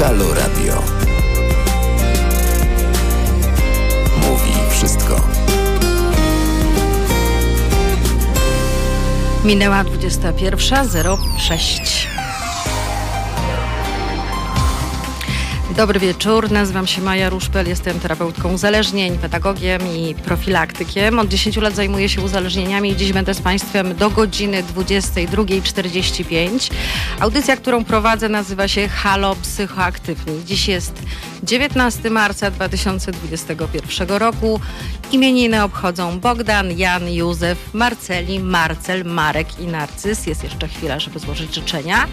Halo Radio. Mówi wszystko. Minęła 21.06. Dobry wieczór, nazywam się Maja Ruszpel, jestem terapeutką uzależnień, pedagogiem i profilaktykiem. Od 10 lat zajmuję się uzależnieniami i dziś będę z Państwem do godziny 22.45. Audycja, którą prowadzę nazywa się Halo Psychoaktywni. Dziś jest 19 marca 2021 roku. Imieniny obchodzą Bogdan, Jan, Józef, Marceli, Marcel, Marek i Narcyz. Jest jeszcze chwila, żeby złożyć życzenia.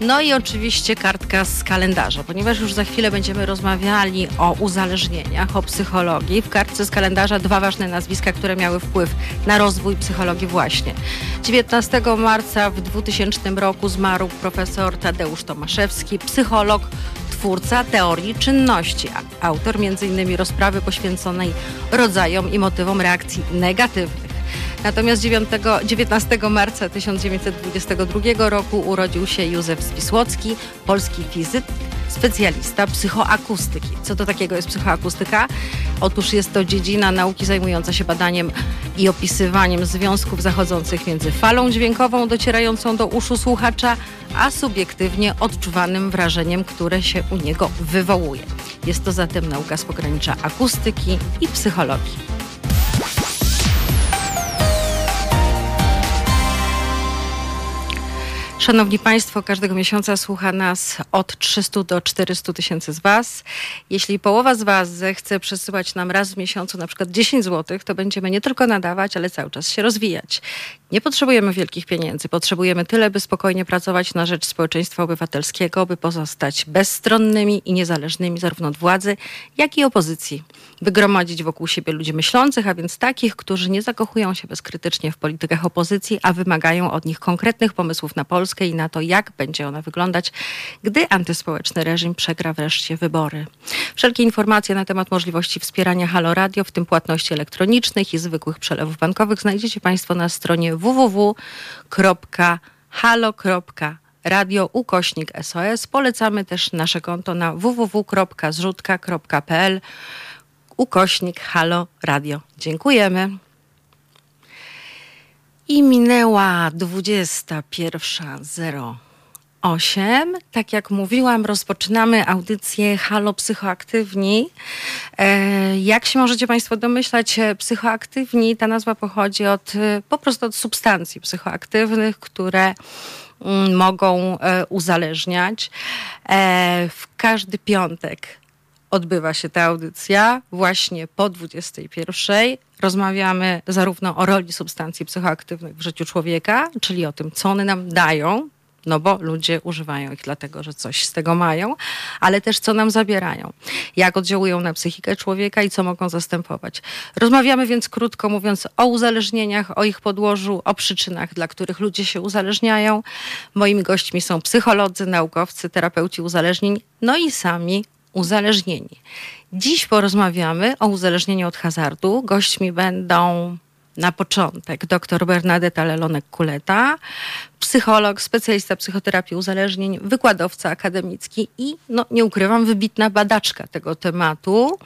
No i oczywiście kartka z kalendarza, ponieważ już za chwilę będziemy rozmawiali o uzależnieniach, o psychologii. W kartce z kalendarza dwa ważne nazwiska, które miały wpływ na rozwój psychologii właśnie. 19 marca w 2000 roku zmarł profesor Tadeusz Tomaszewski, psycholog, twórca teorii czynności, autor m.in. rozprawy poświęconej rodzajom i motywom reakcji negatywnych. Natomiast 9, 19 marca 1922 roku urodził się Józef Swisłocki, polski fizyk, specjalista psychoakustyki. Co to takiego jest psychoakustyka? Otóż jest to dziedzina nauki zajmująca się badaniem i opisywaniem związków zachodzących między falą dźwiękową docierającą do uszu słuchacza, a subiektywnie odczuwanym wrażeniem, które się u niego wywołuje. Jest to zatem nauka z pogranicza akustyki i psychologii. Szanowni Państwo, każdego miesiąca słucha nas od 300 do 400 tysięcy z Was. Jeśli połowa z Was zechce przesyłać nam raz w miesiącu na przykład 10 zł, to będziemy nie tylko nadawać, ale cały czas się rozwijać. Nie potrzebujemy wielkich pieniędzy, potrzebujemy tyle, by spokojnie pracować na rzecz społeczeństwa obywatelskiego, by pozostać bezstronnymi i niezależnymi zarówno od władzy, jak i opozycji. By gromadzić wokół siebie ludzi myślących, a więc takich, którzy nie zakochują się bezkrytycznie w politykach opozycji, a wymagają od nich konkretnych pomysłów na Polskę i na to, jak będzie ona wyglądać, gdy antyspołeczny reżim przegra wreszcie wybory. Wszelkie informacje na temat możliwości wspierania Halo Radio, w tym płatności elektronicznych i zwykłych przelewów bankowych, znajdziecie Państwo na stronie www.halo.radio ukośnik SOS. Polecamy też nasze konto na www.zrzutka.pl ukośnik Halo Radio. Dziękujemy. I minęła 21.08. Tak jak mówiłam, rozpoczynamy audycję Halo Psychoaktywni. E, jak się możecie Państwo domyślać, e, psychoaktywni, ta nazwa pochodzi od e, po prostu od substancji psychoaktywnych, które mm, mogą uzależniać. W każdy piątek odbywa się ta audycja właśnie po 21. Rozmawiamy zarówno o roli substancji psychoaktywnych w życiu człowieka, czyli o tym, co one nam dają, no bo ludzie używają ich dlatego, że coś z tego mają, ale też co nam zabierają, jak oddziałują na psychikę człowieka i co mogą zastępować. Rozmawiamy więc krótko mówiąc o uzależnieniach, o ich podłożu, o przyczynach, dla których ludzie się uzależniają. Moimi gośćmi są psycholodzy, naukowcy, terapeuci uzależnień, no i sami uzależnieni. Dziś porozmawiamy o uzależnieniu od hazardu. Gośćmi będą na początek dr Bernadetta Lelonek-Kuleta, psycholog, specjalista psychoterapii uzależnień, wykładowca akademicki i, no nie ukrywam, wybitna badaczka tego tematu,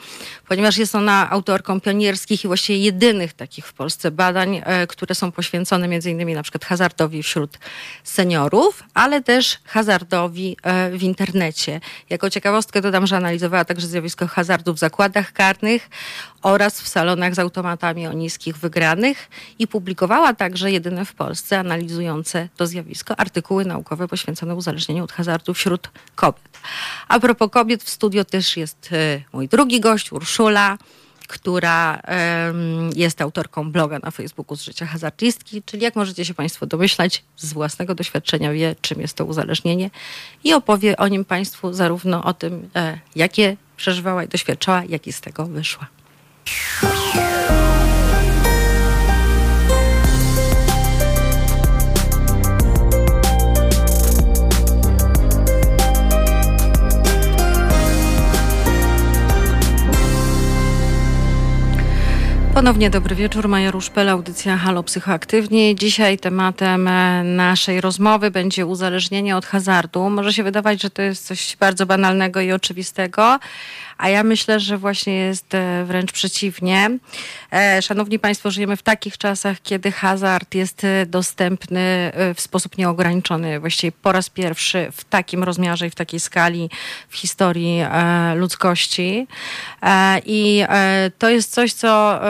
ponieważ jest ona autorką pionierskich i właściwie jedynych takich w Polsce badań, e, które są poświęcone między innymi na przykład hazardowi wśród seniorów, ale też hazardowi e, w internecie. Jako ciekawostkę dodam, że analizowała także zjawisko hazardu w zakładach karnych oraz w salonach z automatami o niskich wygranych i publikowała także jedyne w Polsce analizujące to zjawisko artykuły naukowe poświęcone uzależnieniu od hazardu wśród kobiet. A propos kobiet, w studio też jest e, mój drugi gość, Urszula, która jest autorką bloga na Facebooku z życia hazardistki, czyli jak możecie się Państwo domyślać, z własnego doświadczenia wie, czym jest to uzależnienie i opowie o nim Państwu zarówno o tym, e, jakie przeżywała i doświadczała, jak i z tego wyszła. Ponownie dobry wieczór, Maja Ruszpel, audycja Halo Psychoaktywni. Dzisiaj tematem e, naszej rozmowy będzie uzależnienie od hazardu. Może się wydawać, że to jest coś bardzo banalnego i oczywistego, a ja myślę, że właśnie jest e, wręcz przeciwnie. E, szanowni Państwo, żyjemy w takich czasach, kiedy hazard jest dostępny w sposób nieograniczony, właściwie po raz pierwszy w takim rozmiarze i w takiej skali w historii ludzkości. I to jest coś, co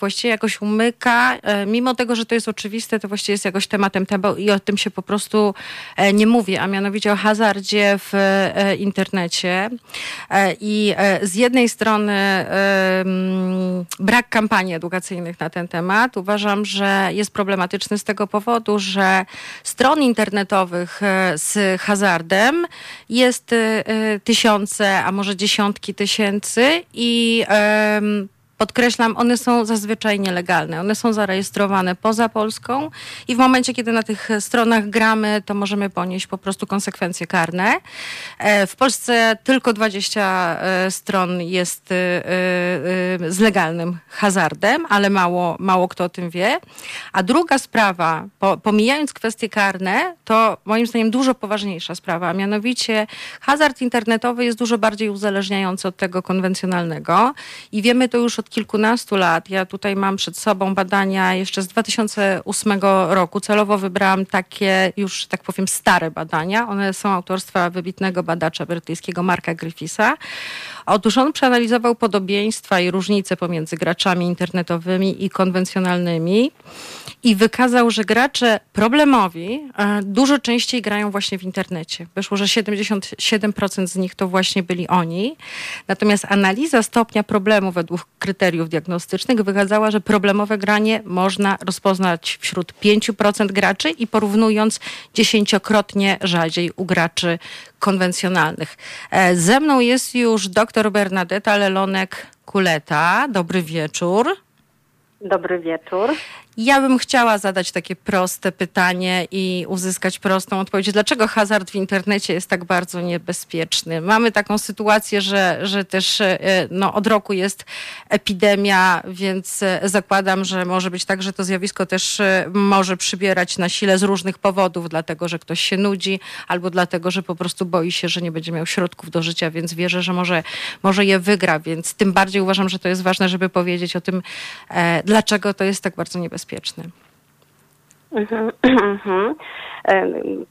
właściwie jakoś umyka, e, mimo tego, że to jest oczywiste, to właściwie jest jakoś tematem tabu i o tym się po prostu e, nie mówi, a mianowicie o hazardzie w e, internecie. I z jednej strony brak kampanii edukacyjnych na ten temat. Uważam, że jest problematyczny z tego powodu, że stron internetowych z hazardem jest tysiące, a może dziesiątki tysięcy i Podkreślam, one są zazwyczaj nielegalne. One są zarejestrowane poza Polską i w momencie, kiedy na tych stronach gramy, to możemy ponieść po prostu konsekwencje karne. E, w Polsce tylko 20 e, stron jest e, z legalnym hazardem, ale mało, mało kto o tym wie. A druga sprawa, pomijając kwestie karne, to moim zdaniem dużo poważniejsza sprawa, a mianowicie hazard internetowy jest dużo bardziej uzależniający od tego konwencjonalnego i wiemy to już od kilkunastu lat. Ja tutaj mam przed sobą badania jeszcze z 2008 roku. Celowo wybrałam takie już, tak powiem, stare badania. One są autorstwa wybitnego badacza brytyjskiego Marka Griffisa. Otóż on przeanalizował podobieństwa i różnice pomiędzy graczami internetowymi i konwencjonalnymi i wykazał, że gracze problemowi e, dużo częściej grają właśnie w internecie. Wyszło, że 77% z nich to właśnie byli oni. Natomiast analiza stopnia problemu według kryteriów diagnostycznych wykazała, że problemowe granie można rozpoznać wśród 5% graczy i porównując dziesięciokrotnie rzadziej u graczy konwencjonalnych. E, ze mną jest już dr Bernadetta Lelonek-Kuleta. Dobry wieczór. Dobry wieczór. Ja bym chciała zadać takie proste pytanie i uzyskać prostą odpowiedź. Dlaczego hazard w internecie jest tak bardzo niebezpieczny? Mamy taką sytuację, że, że też e, no, od roku jest epidemia, więc e, zakładam, że może być tak, że to zjawisko też e, może przybierać na sile z różnych powodów, dlatego że ktoś się nudzi albo dlatego, że po prostu boi się, że nie będzie miał środków do życia, więc wierzę, że może, może je wygra. Więc tym bardziej uważam, że to jest ważne, żeby powiedzieć o tym, dlaczego to jest tak bardzo niebezpieczne bezpieczny. Mhm, mhm.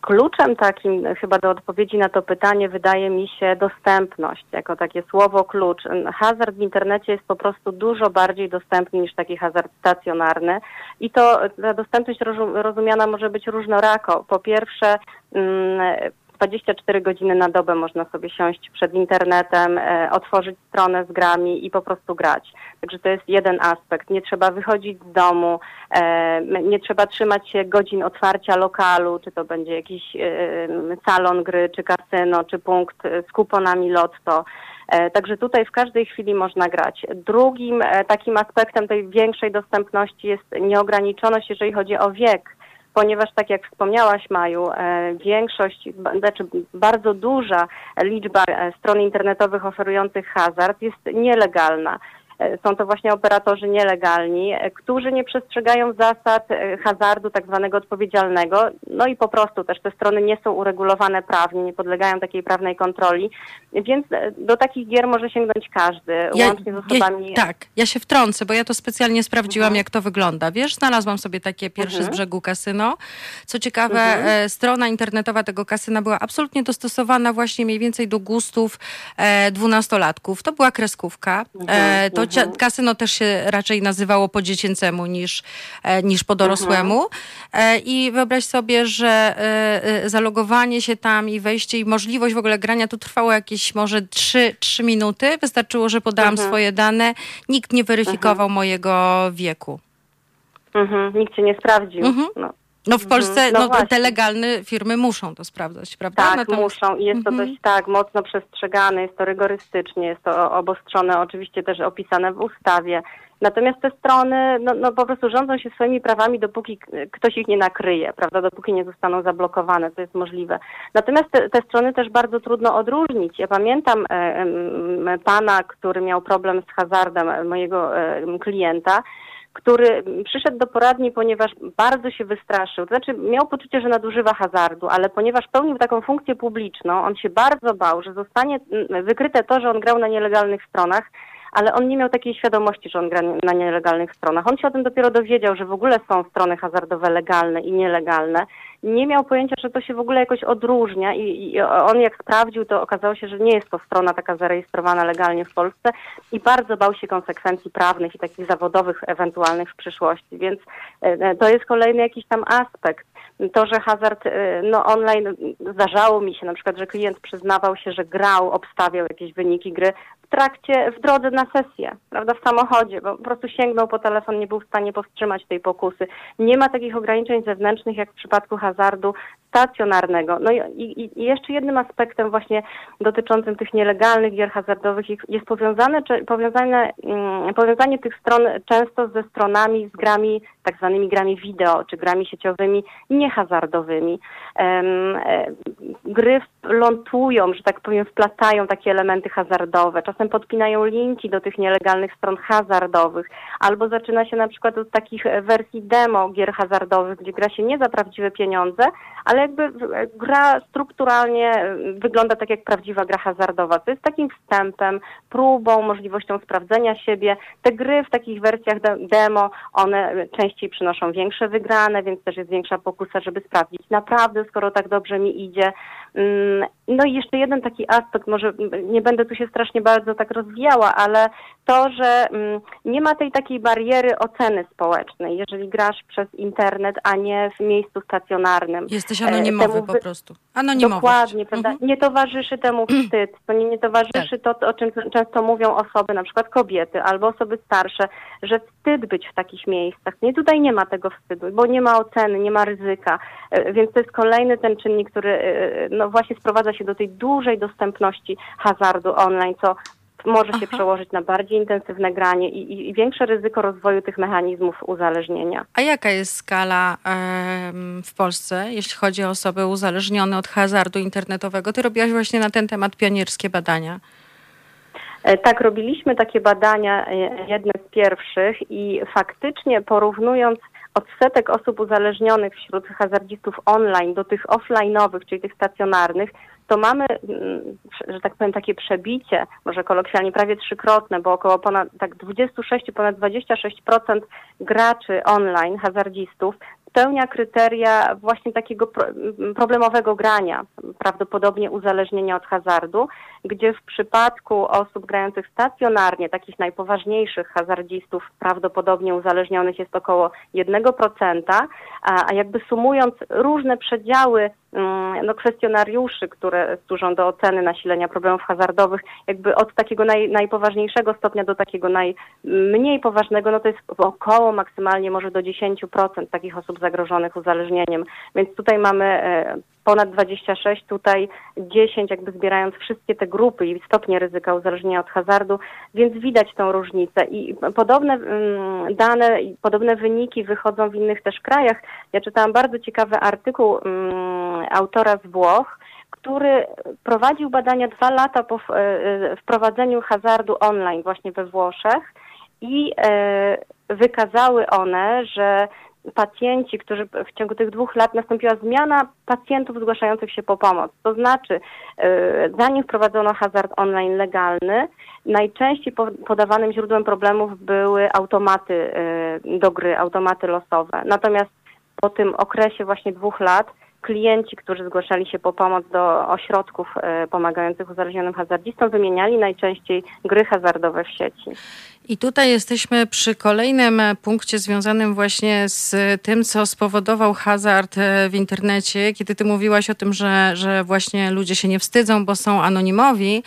Kluczem takim chyba do odpowiedzi na to pytanie wydaje mi się dostępność, jako takie słowo klucz. Hazard w internecie jest po prostu dużo bardziej dostępny niż taki hazard stacjonarny i to ta dostępność rozumiana może być różnorako. Po pierwsze, mm, 24 godziny na dobę można sobie siąść przed internetem, e, otworzyć stronę z grami i po prostu grać. Także to jest jeden aspekt. Nie trzeba wychodzić z domu, e, nie trzeba trzymać się godzin otwarcia lokalu, czy to będzie jakiś e, salon gry, czy kasyno, czy punkt z kuponami lotto. Także tutaj w każdej chwili można grać. Drugim takim aspektem tej większej dostępności jest nieograniczoność, jeżeli chodzi o wiek ponieważ tak jak wspomniałaś Maju, e, większość, znaczy bardzo duża liczba e, stron internetowych oferujących hazard jest nielegalna. E, są to właśnie operatorzy nielegalni, e, którzy nie przestrzegają zasad e, hazardu tak zwanego odpowiedzialnego, no i po prostu też te strony nie są uregulowane prawnie, nie podlegają takiej prawnej kontroli, więc do takich gier może sięgnąć każdy, ja, łącznie z osobami... Ja, tak, ja się wtrącę, bo ja to specjalnie sprawdziłam, mhm. jak to wygląda. Wiesz, znalazłam sobie takie pierwsze mhm. z brzegu kasyno. Co ciekawe, mhm. strona internetowa tego kasyna była absolutnie dostosowana właśnie mniej więcej do gustów dwunastolatków. To była kreskówka. Mhm. To mhm. kasyno też się raczej nazywało po dziecięcemu niż, e, niż po dorosłemu. Mhm. I wyobraź sobie, że e, zalogowanie się tam i wejście i możliwość w ogóle grania tu trwało jakieś może 3, 3 minuty. Wystarczyło, że podałam mhm. swoje dane. Nikt nie weryfikował mhm. mojego wieku. Mhm. Nikt cię nie sprawdził. Mhm. No. No w Polsce mhm. no, no te legalne firmy muszą to sprawdzać, prawda? Tak, Natomiast... muszą i jest to mhm. dość tak mocno przestrzegane, jest to rygorystycznie, jest to obostrzone, oczywiście też opisane w ustawie. Natomiast te strony no, no po prostu rządzą się swoimi prawami, dopóki ktoś ich nie nakryje, prawda, dopóki nie zostaną zablokowane, to jest możliwe. Natomiast te, te strony też bardzo trudno odróżnić. Ja pamiętam e, pana, który miał problem z hazardem, mojego e, klienta, który przyszedł do poradni, ponieważ bardzo się wystraszył. To znaczy miał poczucie, że nadużywa hazardu, ale ponieważ pełnił taką funkcję publiczną, on się bardzo bał, że zostanie wykryte to, że on grał na nielegalnych stronach, ale on nie miał takiej świadomości, że on gra na nielegalnych stronach. On się o tym dopiero dowiedział, że w ogóle są strony hazardowe legalne i nielegalne. Nie miał pojęcia, że to się w ogóle jakoś odróżnia i, i on jak sprawdził, to okazało się, że nie jest to strona taka zarejestrowana legalnie w Polsce i bardzo bał się konsekwencji prawnych i takich zawodowych ewentualnych w przyszłości. Więc e, to jest kolejny jakiś tam aspekt to, że hazard e, no, online, zdarzało mi się na przykład, że klient przyznawał się, że grał, obstawiał jakieś wyniki gry, trakcie, w drodze na sesję, prawda, w samochodzie, bo po prostu sięgnął po telefon, nie był w stanie powstrzymać tej pokusy. Nie ma takich ograniczeń zewnętrznych jak w przypadku hazardu stacjonarnego. No i, i, i jeszcze jednym aspektem właśnie dotyczącym tych nielegalnych gier hazardowych jest powiązane, czy, powiązane, um, powiązanie tych stron często ze stronami, z grami, tak zwanymi grami wideo, czy grami sieciowymi niehazardowymi. Um, gry lątują, że tak powiem, wplatają takie elementy hazardowe. Czasem podpinają linki do tych nielegalnych stron hazardowych, albo zaczyna się na przykład od takich e, wersji demo gier hazardowych, gdzie gra się nie za prawdziwe pieniądze, ale jakby e, gra strukturalnie e, wygląda tak jak prawdziwa gra hazardowa. To jest takim wstępem, próbą, możliwością sprawdzenia siebie. Te gry w takich wersjach demo, one częściej przynoszą większe wygrane, więc też jest większa pokusa, żeby sprawdzić naprawdę, skoro tak dobrze mi idzie. Mm, no i jeszcze jeden taki aspekt, może nie będę tu się strasznie bardzo tak rozwijała, ale to, że mm, nie ma tej takiej bariery oceny społecznej, jeżeli grasz przez internet, a nie w miejscu stacjonarnym. Jesteś anonimowy temu, po prostu. Anonimowy. Dokładnie, prawda? Mhm. Nie towarzyszy temu wstyd, to nie, nie towarzyszy tak. to, o czym często mówią osoby, na przykład kobiety albo osoby starsze, że wstyd być w takich miejscach. Nie, tutaj nie ma tego wstydu, bo nie ma oceny, nie ma ryzyka, e, więc to jest kolejny ten czynnik, który e, no właśnie sprowadza się do tej dużej dostępności hazardu online, co może się Aha. przełożyć na bardziej intensywne granie i, i, i, większe ryzyko rozwoju tych mechanizmów uzależnienia. A jaka jest skala w Polsce, jeśli chodzi o osoby uzależnione od hazardu internetowego? Ty robiłaś właśnie na ten temat pionierskie badania. E, tak, robiliśmy takie badania, e, jedne z pierwszych i faktycznie porównując odsetek osób uzależnionych wśród hazardzistów online do tych offline'owych, czyli tych stacjonarnych, to mamy, mm, że tak powiem, takie przebicie, może kolokwialnie prawie trzykrotne, bo około ponad tak 26, ponad 26% graczy online, hazardzistów, spełnia kryteria właśnie takiego problemowego grania, prawdopodobnie uzależnienia od hazardu, gdzie w przypadku osób grających stacjonarnie, takich najpoważniejszych hazardzistów, prawdopodobnie uzależnionych jest około 1%, a jakby sumując różne przedziały mm, no, kwestionariuszy, które służą do oceny nasilenia problemów hazardowych, jakby od takiego naj, najpoważniejszego stopnia do takiego najmniej poważnego, no to jest około maksymalnie może do 10% takich osób zagrożonych uzależnieniem. Więc tutaj mamy e, ponad 26, tutaj 10, jakby zbierając wszystkie te grupy i stopnie ryzyka uzależnienia od hazardu, więc widać tą różnicę. I podobne mm, dane, podobne wyniki wychodzą w innych też krajach. Ja czytałam bardzo ciekawy artykuł mm, autora z Włoch, który prowadził badania dwa lata po e, wprowadzeniu hazardu online właśnie we Włoszech i e, wykazały one, że pacjenci, którzy w ciągu tych dwóch lat nastąpiła zmiana pacjentów zgłaszających się po pomoc. To znaczy, e, zanim wprowadzono hazard online legalny, najczęściej podawanym źródłem problemów były automaty e, do gry, automaty losowe. Natomiast po tym okresie właśnie dwóch lat klienci, którzy zgłaszali się po pomoc do ośrodków e, pomagających uzależnionym hazardzistom, wymieniali najczęściej gry hazardowe w sieci. I tutaj jesteśmy przy kolejnym punkcie związanym właśnie z tym, co spowodował hazard e, w internecie, kiedy ty mówiłaś o tym, że, że właśnie ludzie się nie wstydzą, bo są anonimowi.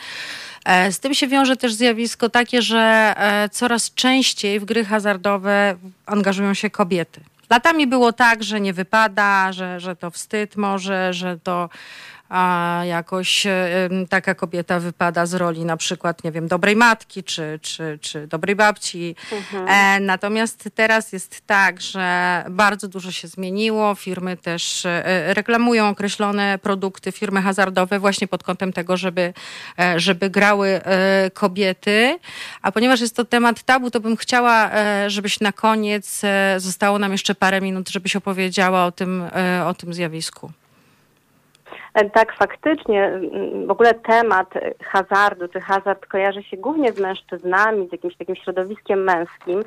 E, z tym się wiąże też zjawisko takie, że coraz częściej w gry hazardowe angażują się kobiety. Latami było tak, że nie wypada, że, że to wstyd może, że to a jakoś taka kobieta wypada z roli na przykład, nie wiem, dobrej matki czy, czy, czy dobrej babci. Mhm. E, natomiast teraz jest tak, że bardzo dużo się zmieniło. Firmy też e, reklamują określone produkty, firmy hazardowe właśnie pod kątem tego, żeby, e, żeby grały kobiety. A ponieważ jest to temat tabu, to bym chciała, żebyś na koniec zostało nam jeszcze parę minut, żebyś opowiedziała o tym, o tym zjawisku. Tak, faktycznie w ogóle temat hazardu czy hazard kojarzy się głównie z mężczyznami, z jakimś takim środowiskiem męskim.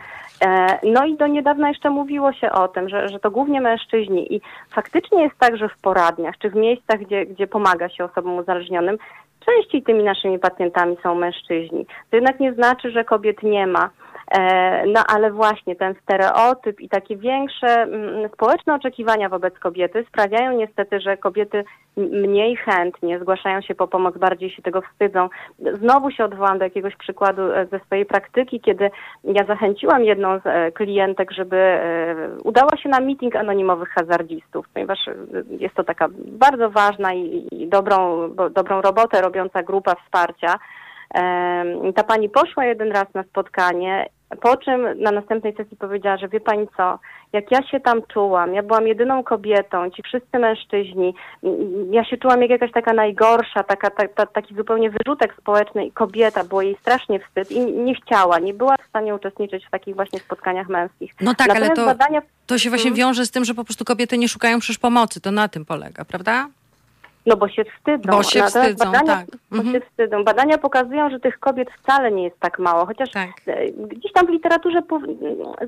E, no i do niedawna jeszcze mówiło się o tym, że, że to głównie mężczyźni. I faktycznie jest tak, że w poradniach czy w miejscach, gdzie, gdzie pomaga się osobom uzależnionym, częściej tymi naszymi pacjentami są mężczyźni. To jednak nie znaczy, że kobiet nie ma. E, no ale właśnie ten stereotyp i takie większe mm, społeczne oczekiwania wobec kobiety sprawiają niestety, że kobiety mniej chętnie zgłaszają się po pomoc, bardziej się tego wstydzą. Znowu się odwołam do jakiegoś przykładu e, ze swojej praktyki, kiedy ja zachęciłam jedną z e, klientek, żeby udała się na meeting anonimowych hazardzistów, ponieważ jest to taka bardzo ważna i, dobrą, dobrą robotę robiąca grupa wsparcia. Ta pani poszła jeden raz na spotkanie po czym na następnej sesji powiedziała, że wie pani co, jak ja się tam czułam, ja byłam jedyną kobietą, ci wszyscy mężczyźni, ja się czułam jak jakaś taka najgorsza, taka, ta, ta, taki zupełnie wyrzutek społeczny i kobieta, było jej strasznie wstyd i nie chciała, nie była w stanie uczestniczyć w takich właśnie spotkaniach męskich. No tak, Natomiast ale to, badania... to się właśnie hmm? wiąże z tym, że po prostu kobiety nie szukają przecież pomocy, to na tym polega, prawda? No bo się wstydzą. Bo się wstydzą, badania, tak. Bo mhm. się wstydzą. Badania pokazują, że tych kobiet wcale nie jest tak mało, chociaż tak. E, gdzieś tam w literaturze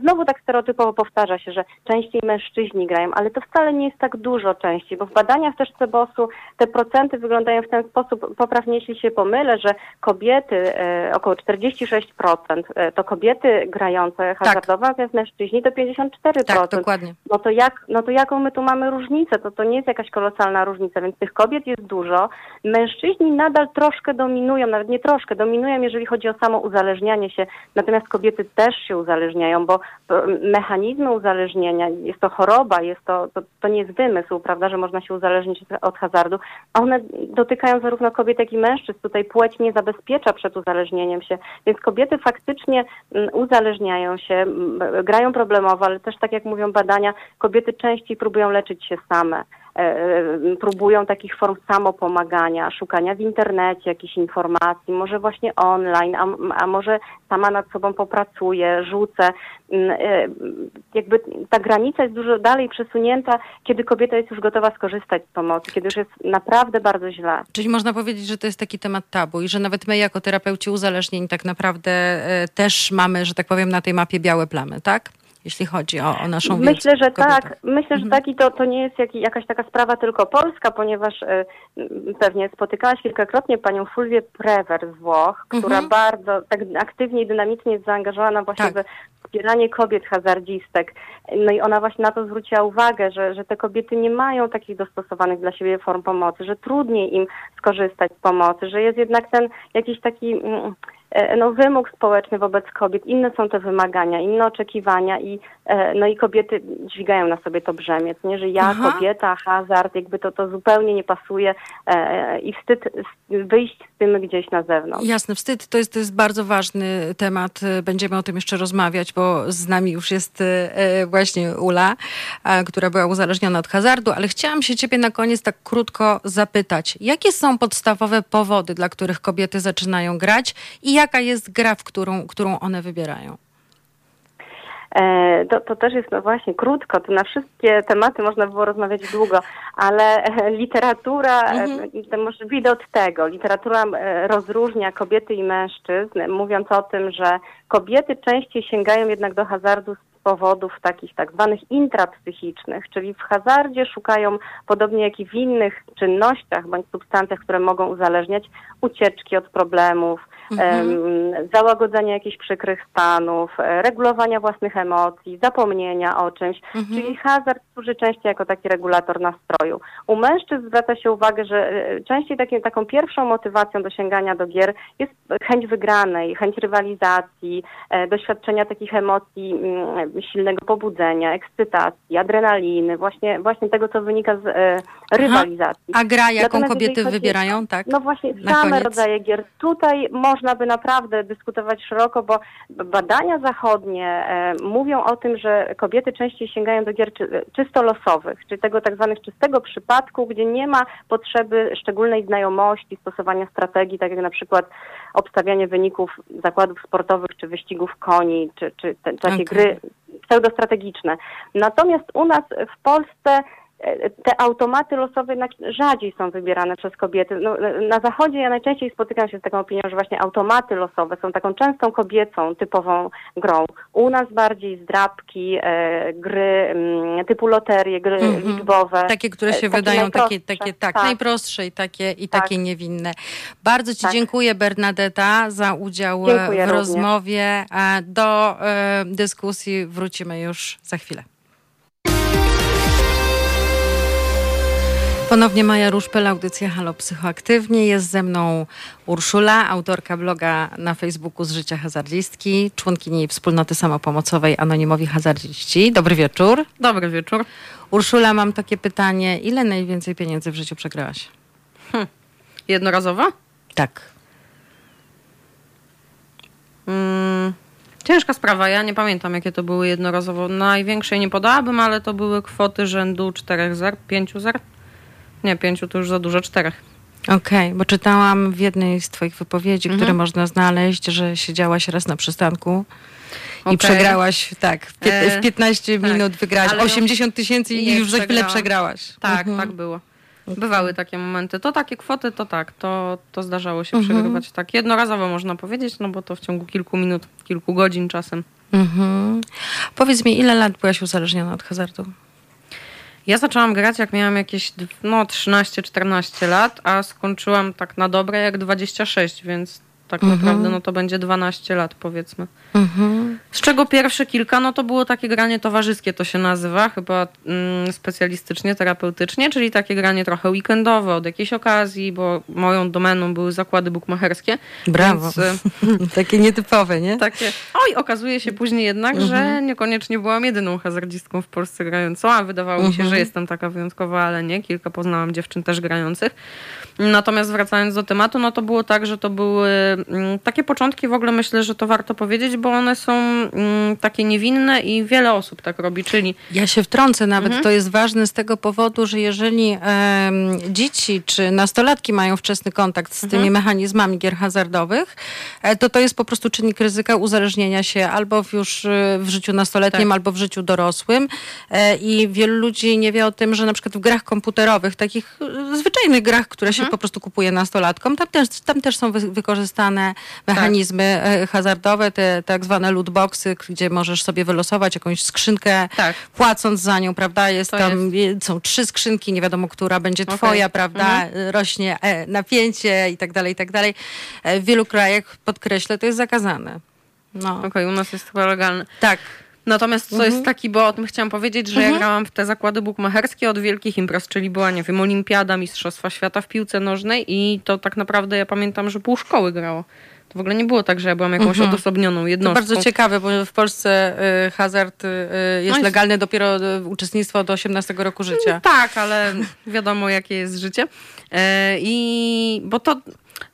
znowu tak stereotypowo powtarza się, że częściej mężczyźni grają, ale to wcale nie jest tak dużo częściej, bo w badaniach też Cebosu te procenty wyglądają w ten sposób, poprawnie jeśli się pomylę, że kobiety, e, około 46% e, to kobiety grające hazardowo, tak. natomiast mężczyźni to 54%. Tak, dokładnie. No to, jak, no to jaką my tu mamy różnicę? To to nie jest jakaś kolosalna różnica, więc tych kobiet kobiet jest dużo. Mężczyźni nadal troszkę dominują, nawet nie troszkę, dominują, jeżeli chodzi o samo uzależnianie się, natomiast kobiety też się uzależniają, bo mechanizmy uzależnienia, jest to choroba, jest to, to, to nie jest wymysł, prawda, że można się uzależnić od hazardu, a one dotykają zarówno kobiet, jak i mężczyzn. Tutaj płeć nie zabezpiecza przed uzależnieniem się, więc kobiety faktycznie mm, uzależniają się, grają problemowo, ale też tak jak mówią badania, kobiety częściej próbują leczyć się same. E, e, próbują takich form samopomagania, szukania w internecie jakichś informacji, może właśnie online, a, a może sama nad sobą popracuję, rzucę. Mm, e, jakby ta granica jest dużo dalej przesunięta, kiedy kobieta jest już gotowa skorzystać z pomocy, kiedy już jest naprawdę bardzo źle. Czyli można powiedzieć, że to jest taki temat tabu i że nawet my jako terapeuci uzależnień tak naprawdę też mamy, że tak powiem, na tej mapie białe plamy, tak? Jeśli chodzi o, o naszą wiedzę. Myślę, że tak. Myślę, mhm. że tak i to, to nie jest jak, jakaś taka sprawa tylko polska, ponieważ y, pewnie spotykałaś kilkakrotnie panią Fulvię Prewer z Włoch, która mhm. bardzo tak aktywnie i dynamicznie jest zaangażowana właśnie tak. we wspieranie kobiet hazardzistek. No i ona właśnie na to zwróciła uwagę, że, że te kobiety nie mają takich dostosowanych dla siebie form pomocy, że trudniej im skorzystać z pomocy, że jest jednak ten jakiś taki... Mm, no, wymóg społeczny wobec kobiet, inne są te wymagania, inne oczekiwania i, e, no, i kobiety dźwigają na sobie to brzemię, nie, że ja, Aha. kobieta, hazard, jakby to, to zupełnie nie pasuje e, i wstyd wyjść z tym gdzieś na zewnątrz. Jasne, wstyd to jest, to jest bardzo ważny temat, będziemy o tym jeszcze rozmawiać, bo z nami już jest właśnie Ula, która była uzależniona od hazardu, ale chciałam się ciebie na koniec tak krótko zapytać, jakie są podstawowe powody, dla których kobiety zaczynają grać i jaka jest gra, w którą, którą one wybierają? E, to, to też jest no właśnie krótko, to na wszystkie tematy można było rozmawiać długo, ale e, literatura, e, mhm. to może wyjdę od tego, literatura rozróżnia kobiety i mężczyzn, mówiąc o tym, że kobiety częściej sięgają jednak do hazardu z powodów takich tak zwanych intrapsychicznych, czyli w hazardzie szukają, podobnie jak i w innych czynnościach bądź substancjach, które mogą uzależniać, ucieczki od problemów, mhm. załagodzenia jakichś przykrych stanów, e, regulowania własnych emocji, zapomnienia o czymś. Mhm. Czyli hazard służy częściej jako taki regulator nastroju. U mężczyzn zwraca się uwagę, że e, częściej takim, taką pierwszą motywacją do sięgania do gier jest chęć wygranej, chęć rywalizacji, e, doświadczenia takich emocji mm, silnego pobudzenia, ekscytacji, adrenaliny, właśnie, właśnie tego, co wynika z rywalizacji. A gra, jaką Natomiast kobiety chodzi- wybierają, tak? No właśnie, same koniec. rodzaje gier. Tutaj można by naprawdę dyskutować szeroko, bo badania zachodnie e, mówią o tym, że kobiety częściej sięgają do gier czy, czysto losowych, czyli tego tak zwanych czystego przypadku, gdzie nie ma potrzeby szczególnej znajomości, stosowania strategii, tak jak na przykład obstawianie wyników zakładów sportowych, czy wyścigów koni, czy, czy te, takie Okej. gry pseudostrategiczne. Natomiast u nas w Polsce te automaty losowe jednak rzadziej są wybierane przez kobiety. No, na zachodzie ja najczęściej spotykam się z taką opinią, że właśnie automaty losowe są taką częstą kobiecą, typową grą. U nas bardziej zdrabki, e, gry mm, typu loterie, gry Mhm. liczbowe. Takie, które się E, takie wydają takie, najprostsze. takie tak, Tak. najprostsze i takie, i Tak. takie niewinne. Bardzo Ci Tak. dziękuję Bernadetta za udział e, Dziękuję w również. rozmowie. Do e, dyskusji wrócimy już za chwilę. Ponownie Maja Ruszpel, audycja Halo Psychoaktywnie. Jest ze mną Urszula, autorka bloga na Facebooku z życia hazardzistki, członkini wspólnoty samopomocowej Anonimowi Hazardziści. Dobry wieczór. Dobry wieczór. Urszula, mam takie pytanie. Ile najwięcej pieniędzy w życiu przegrałaś? Jednorazowo? Tak. Mm, ciężka sprawa. Ja nie pamiętam, jakie to były jednorazowo. Największej nie podałabym, ale to były kwoty rzędu 4 zer, 5 zer. Nie, 5 to już za dużo, 4. Okej, bo czytałam w jednej z twoich wypowiedzi, które Mhm. można znaleźć, że siedziałaś raz na przystanku i Okej. przegrałaś, tak, w, pię- E, w 15 tak. minut wygrałaś Ale no- 80 tysięcy i już za chwilę przegrałaś. Tak, Mhm. tak było. Bywały takie momenty. To takie kwoty, to tak, to, to zdarzało się Mhm. przegrywać tak. Jednorazowo można powiedzieć, no bo to w ciągu kilku minut, kilku godzin czasem. Mhm. Powiedz mi, ile lat byłaś uzależniona od hazardu? Ja zaczęłam grać, jak miałam jakieś no, 13-14 lat, a skończyłam tak na dobre jak 26, więc tak Mhm. naprawdę no to będzie 12 lat powiedzmy. Mhm. Z czego pierwsze kilka, no to było takie granie towarzyskie, to się nazywa, chyba mm, specjalistycznie, terapeutycznie, czyli takie granie trochę weekendowe, od jakiejś okazji, bo moją domeną były zakłady bukmacherskie. Brawo. Więc, e, Takie nietypowe, nie? takie, oj, okazuje się później jednak, Mhm. że niekoniecznie byłam jedyną hazardzistką w Polsce grającą, a wydawało mi się, Mhm. że jestem taka wyjątkowa, ale nie. Kilka poznałam dziewczyn też grających. Natomiast wracając do tematu, no to było tak, że to były mm, takie początki, w ogóle myślę, że to warto powiedzieć, bo one są mm, takie niewinne i wiele osób tak robi, czyli Ja się wtrącę nawet, Mhm. to jest ważne z tego powodu, że jeżeli em, dzieci czy nastolatki mają wczesny kontakt z Mhm. tymi mechanizmami gier hazardowych, e, to to jest po prostu czynnik ryzyka uzależnienia się albo w już e, w życiu nastoletnim, Tak. albo w życiu dorosłym. E, I wielu ludzi nie wie o tym, że na przykład w grach komputerowych, takich e, zwyczajnych grach, które się po prostu kupuje nastolatkom, tam też, tam też są wy, wykorzystane mechanizmy e, hazardowe, te tak zwane lootboxy, gdzie możesz sobie wylosować jakąś skrzynkę Tak. płacąc za nią, prawda? Jest To tam, je- są trzy skrzynki, nie wiadomo, która będzie Okej. twoja, prawda? Mhm. Rośnie e, napięcie i tak dalej, i tak dalej. E, W wielu krajach, podkreślę, to jest zakazane. No, okej, u nas jest chyba legalne. tak. Natomiast co Mhm. jest taki, bo o tym chciałam powiedzieć, że ja grałam w te zakłady bukmacherskie od wielkich imprez, czyli była, nie wiem, olimpiada, mistrzostwa świata w piłce nożnej i to tak naprawdę ja pamiętam, że pół szkoły grało. To w ogóle nie było tak, że ja byłam jakąś Mhm. odosobnioną To jednostką. bardzo ciekawe, bo w Polsce y, hazard y, jest jest- legalny dopiero y, uczestnictwo do 18 roku życia. Tak, ale wiadomo, jakie jest życie. E, I bo to,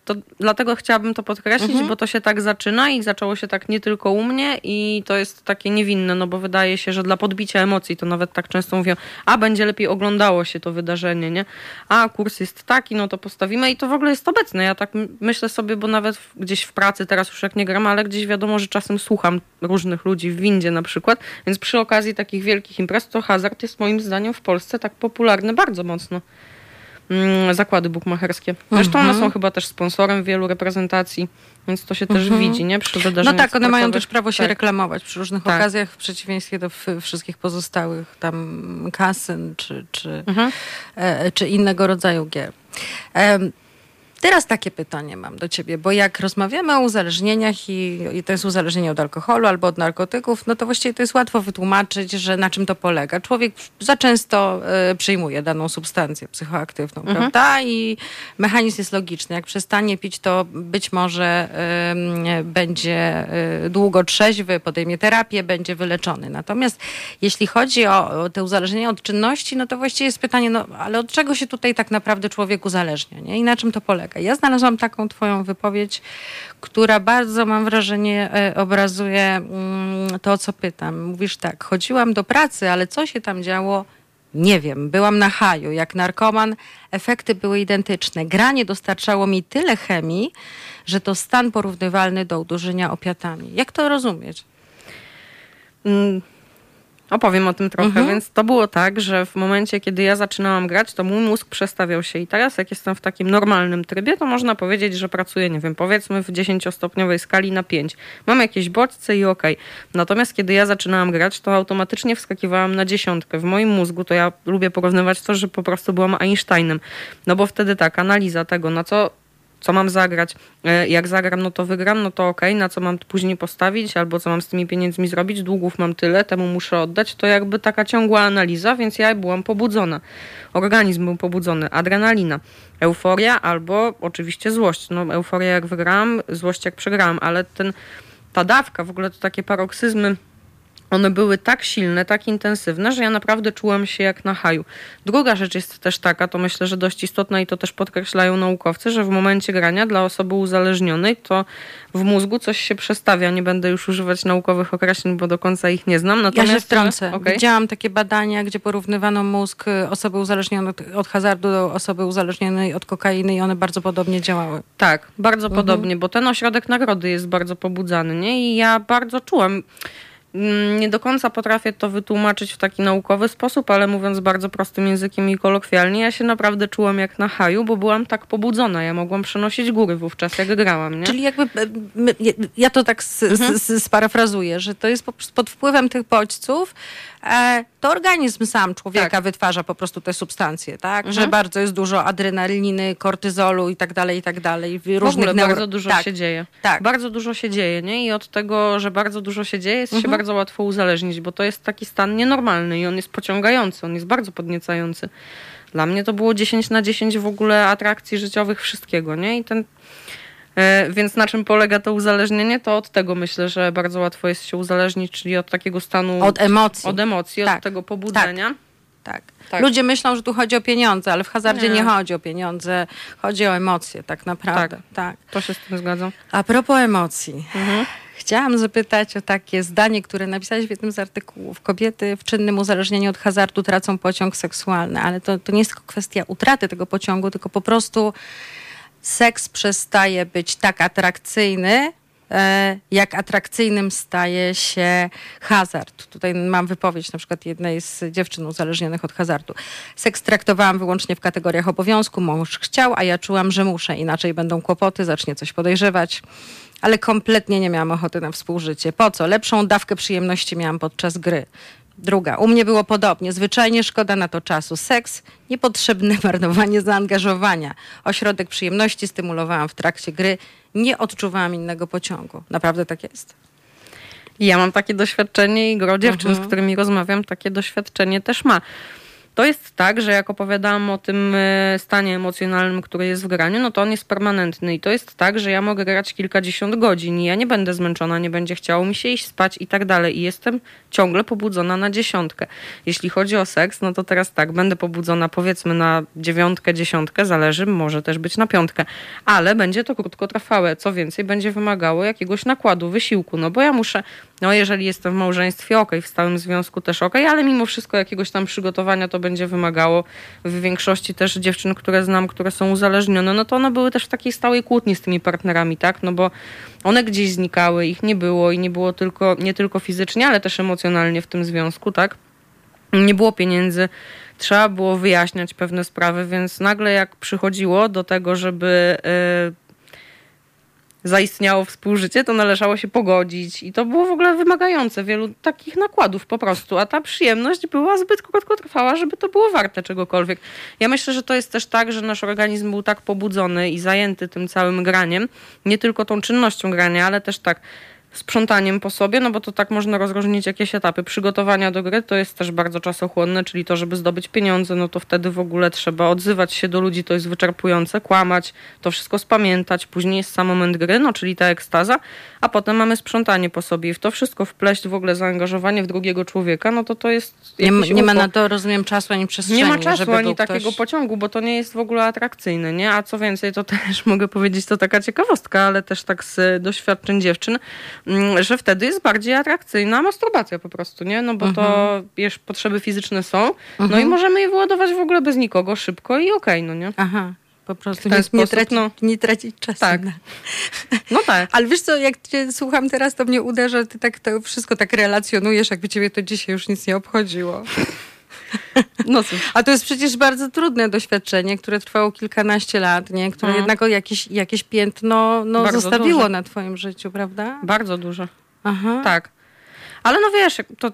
to dlatego chciałabym to podkreślić, Mhm. bo to się tak zaczyna i zaczęło się tak nie tylko u mnie i to jest takie niewinne, no bo wydaje się, że dla podbicia emocji to nawet tak często mówią, a będzie lepiej oglądało się to wydarzenie, nie? A kurs jest taki, no to postawimy i to w ogóle jest obecne. Ja tak myślę sobie, bo nawet gdzieś w pracy teraz już jak nie gram, ale gdzieś wiadomo, że czasem słucham różnych ludzi w windzie na przykład, więc przy okazji takich wielkich imprez to hazard jest moim zdaniem w Polsce tak popularny bardzo mocno zakłady bukmacherskie. Zresztą one są chyba też sponsorem wielu reprezentacji, więc to się też widzi, nie? Przy No wydarzeniach tak, one mają też prawo się Tak. reklamować przy różnych Tak. okazjach, w przeciwieństwie do wszystkich pozostałych tam kasyn czy, czy, Mhm. e, czy innego rodzaju gier. Em, Teraz takie pytanie mam do ciebie, bo jak rozmawiamy o uzależnieniach i, i to jest uzależnienie od alkoholu albo od narkotyków, no to właściwie to jest łatwo wytłumaczyć, że na czym to polega. Człowiek za często y, przyjmuje daną substancję psychoaktywną, mhm. prawda? I mechanizm jest logiczny. Jak przestanie pić, to być może y, będzie y, długo trzeźwy, podejmie terapię, będzie wyleczony. Natomiast jeśli chodzi o, o te uzależnienia od czynności, no to właściwie jest pytanie, no ale od czego się tutaj tak naprawdę człowiek uzależnia, nie? I na czym to polega? Ja znalazłam taką twoją wypowiedź, która bardzo, mam wrażenie, e, obrazuje mm, to, o co pytam. Mówisz tak, chodziłam do pracy, ale co się tam działo, nie wiem. Byłam na haju. Jak narkoman, efekty były identyczne. Granie dostarczało mi tyle chemii, że to stan porównywalny do udurzenia opiatami. Jak to rozumieć? Opowiem o tym trochę, mhm. więc to było tak, że w momencie, kiedy ja zaczynałam grać, to mój mózg przestawiał się i teraz jak jestem w takim normalnym trybie, to można powiedzieć, że pracuję, nie wiem, powiedzmy w 10-stopniowej skali na 5. Mam jakieś bodźce i okej. Okay. Natomiast kiedy ja zaczynałam grać, to automatycznie wskakiwałam na dziesiątkę. W moim mózgu to ja lubię porównywać to, że po prostu byłam Einsteinem. No bo wtedy tak, analiza tego, na co co mam zagrać. E, jak zagram, no to wygram, no to ok, na co mam później postawić, albo co mam z tymi pieniędzmi zrobić, długów mam tyle, temu muszę oddać, to jakby taka ciągła analiza, więc ja byłam pobudzona. Organizm był pobudzony, adrenalina, euforia albo oczywiście złość. No euforia jak wygrałam, złość jak przegrałam, ale ten, ta dawka, w ogóle to takie paroksyzmy one były tak silne, tak intensywne, że ja naprawdę czułam się jak na haju. Druga rzecz jest też taka, to myślę, że dość istotna i to też podkreślają naukowcy, że w momencie grania dla osoby uzależnionej to w mózgu coś się przestawia. Nie będę już używać naukowych określeń, bo do końca ich nie znam. Natomiast ja się wtrącę. Okay. Widziałam takie badania, gdzie porównywano mózg osoby uzależnionej od hazardu do osoby uzależnionej od kokainy i one bardzo podobnie działały. Tak, bardzo mhm. podobnie, bo ten ośrodek nagrody jest bardzo pobudzany. Nie? I ja bardzo czułam nie do końca potrafię to wytłumaczyć w taki naukowy sposób, ale mówiąc bardzo prostym językiem i kolokwialnie, ja się naprawdę czułam jak na haju, bo byłam tak pobudzona. Ja mogłam przenosić góry wówczas, jak grałam. Nie? Czyli jakby, e, ja to tak mhm. sparafrazuję, że to jest pod wpływem tych bodźców, to organizm sam człowieka tak. wytwarza po prostu te substancje, tak? Mhm. Że bardzo jest dużo adrenaliny, kortyzolu i tak dalej, i tak dalej. Różnych w ogóle neuro... bardzo dużo tak. się dzieje. Tak. Bardzo dużo się dzieje, nie? I od tego, że bardzo dużo się dzieje, jest mhm. się bardzo łatwo uzależnić, bo to jest taki stan nienormalny i on jest pociągający, on jest bardzo podniecający. Dla mnie to było 10 na 10 w ogóle atrakcji życiowych wszystkiego, nie? I ten E, więc na czym polega to uzależnienie? To od tego myślę, że bardzo łatwo jest się uzależnić, czyli od takiego stanu. Od emocji. Od emocji, tak. od tego pobudzenia. Tak. Tak. tak. Ludzie myślą, że tu chodzi o pieniądze, ale w hazardzie nie, nie chodzi o pieniądze, chodzi o emocje tak naprawdę. Tak, tak. To się z tym zgadzam. A propos emocji. Mhm. Chciałam zapytać o takie zdanie, które napisałeś w jednym z artykułów. Kobiety w czynnym uzależnieniu od hazardu tracą pociąg seksualny, ale to, to nie jest tylko kwestia utraty tego pociągu, tylko po prostu seks przestaje być tak atrakcyjny, e, jak atrakcyjnym staje się hazard. Tutaj mam wypowiedź na przykład jednej z dziewczyn uzależnionych od hazardu. Seks traktowałam wyłącznie w kategoriach obowiązku. Mąż chciał, a ja czułam, że muszę. Inaczej będą kłopoty, zacznie coś podejrzewać. Ale kompletnie nie miałam ochoty na współżycie. Po co? Lepszą dawkę przyjemności miałam podczas gry. Druga. U mnie było podobnie. Zwyczajnie szkoda na to czasu. Seks, niepotrzebne marnowanie zaangażowania. Ośrodek przyjemności stymulowałam w trakcie gry. Nie odczuwałam innego pociągu. Naprawdę tak jest? Ja mam takie doświadczenie i gro dziewczyn, -huh. z którymi rozmawiam, takie doświadczenie też ma. To jest tak, że jak opowiadałam o tym e, stanie emocjonalnym, który jest w graniu, no to on jest permanentny i to jest tak, że ja mogę grać kilkadziesiąt godzin i ja nie będę zmęczona, nie będzie chciało mi się iść spać i tak dalej i jestem ciągle pobudzona na dziesiątkę. Jeśli chodzi o seks, no to teraz tak, będę pobudzona powiedzmy na dziewiątkę, dziesiątkę, zależy, może też być na piątkę, ale będzie to krótkotrwałe. Co więcej, będzie wymagało jakiegoś nakładu, wysiłku, no bo ja muszę, no jeżeli jestem w małżeństwie, ok, w stałym związku też ok, ale mimo wszystko jakiegoś tam przygotowania to będzie wymagało w większości też dziewczyn, które znam, które są uzależnione, no to one były też w takiej stałej kłótni z tymi partnerami, tak? No bo one gdzieś znikały, ich nie było i nie było tylko, nie tylko fizycznie, ale też emocjonalnie w tym związku, tak? Nie było pieniędzy, trzeba było wyjaśniać pewne sprawy, więc nagle jak przychodziło do tego, żeby yy, zaistniało współżycie, to należało się pogodzić i to było w ogóle wymagające wielu takich nakładów po prostu, a ta przyjemność była zbyt krótkotrwała, żeby to było warte czegokolwiek. Ja myślę, że to jest też tak, że nasz organizm był tak pobudzony i zajęty tym całym graniem, nie tylko tą czynnością grania, ale też tak sprzątaniem po sobie, no bo to tak można rozróżnić jakieś etapy. Przygotowania do gry to jest też bardzo czasochłonne, czyli to, żeby zdobyć pieniądze, no to wtedy w ogóle trzeba odzywać się do ludzi, to jest wyczerpujące, kłamać, to wszystko spamiętać. Później jest sam moment gry, no czyli ta ekstaza, a potem mamy sprzątanie po sobie i w to wszystko wpleść w ogóle zaangażowanie w drugiego człowieka, no to to jest Nie, nie ma na to, rozumiem, czasu ani przestrzeni. Nie ma czasu żeby ani takiego ktoś... pociągu, bo to nie jest w ogóle atrakcyjne, nie? A co więcej, to też mogę powiedzieć, to taka ciekawostka, ale też tak z doświadczeń dziewczyn, że wtedy jest bardziej atrakcyjna masturbacja po prostu, nie? No bo to wiesz, potrzeby fizyczne są, no i możemy je wyładować w ogóle bez nikogo, szybko i okej, no nie? Aha, po prostu ten nie, nie, sposób, tracić, no. nie tracić czasu. Tak. Na... No tak. Ale wiesz co, jak cię słucham teraz, to mnie uderza, ty tak to wszystko tak relacjonujesz, jakby ciebie to dzisiaj już nic nie obchodziło. No cóż. A to jest przecież bardzo trudne doświadczenie, które trwało kilkanaście lat, nie? które Mhm. jednak jakieś, jakieś piętno no, Bardzo zostawiło duże. na twoim życiu, prawda? Bardzo dużo. Aha. Tak. Ale no wiesz, to...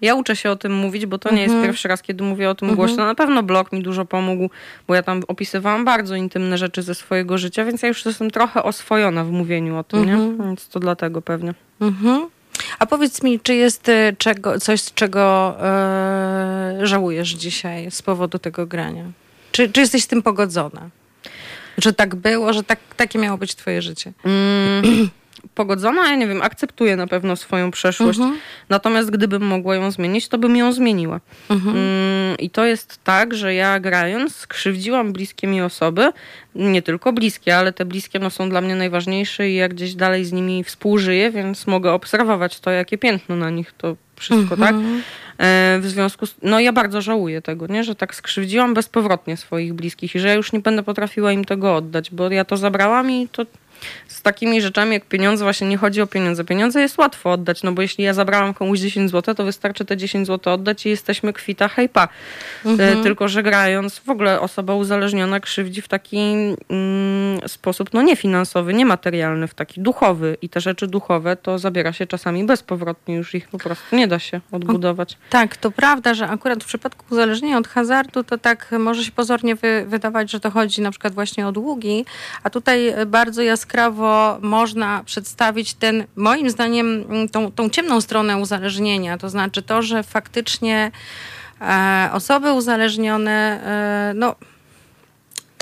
Ja uczę się o tym mówić, bo to nie jest Mhm. pierwszy raz, kiedy mówię o tym głośno. Na pewno blog mi dużo pomógł, bo ja tam opisywałam bardzo intymne rzeczy ze swojego życia, więc ja już jestem trochę oswojona w mówieniu o tym, Mhm. nie? Więc to dlatego pewnie. Mhm. A powiedz mi, czy jest e, czego, coś, czego e, żałujesz dzisiaj z powodu tego grania? Czy, czy jesteś z tym pogodzona? Że tak było, że tak, takie miało być twoje życie? Mm, pogodzona, ja nie wiem, akceptuję na pewno swoją przeszłość. Mhm. Natomiast gdybym mogła ją zmienić, to bym ją zmieniła. Mhm. Mm, I to jest tak, że ja grając skrzywdziłam bliskie mi osoby, nie tylko bliskie, ale te bliskie no, są dla mnie najważniejsze i ja gdzieś dalej z nimi współżyję, więc mogę obserwować to, jakie piętno na nich to wszystko, tak? Mhm. E, w związku z... No ja bardzo żałuję tego, nie? Że tak skrzywdziłam bezpowrotnie swoich bliskich i że ja już nie będę potrafiła im tego oddać, bo ja to zabrałam i to z takimi rzeczami jak pieniądze, właśnie nie chodzi o pieniądze. Pieniądze jest łatwo oddać, no bo jeśli ja zabrałam komuś 10 zł, to wystarczy te 10 zł oddać i jesteśmy kwita hejpa. E, Tylko, że grając w ogóle osoba uzależniona krzywdzi w taki mm, sposób, no nie finansowy, nie materialny, w taki duchowy. I te rzeczy duchowe to zabiera się czasami bezpowrotnie, już ich po prostu nie da się odbudować. Tak, to prawda, że akurat w przypadku uzależnienia od hazardu to tak może się pozornie wy, wydawać, że to chodzi na przykład właśnie o długi, a tutaj bardzo jaskrawo można przedstawić ten, moim zdaniem, m, tą, tą ciemną stronę uzależnienia, to znaczy to, że faktycznie e, osoby uzależnione, e, no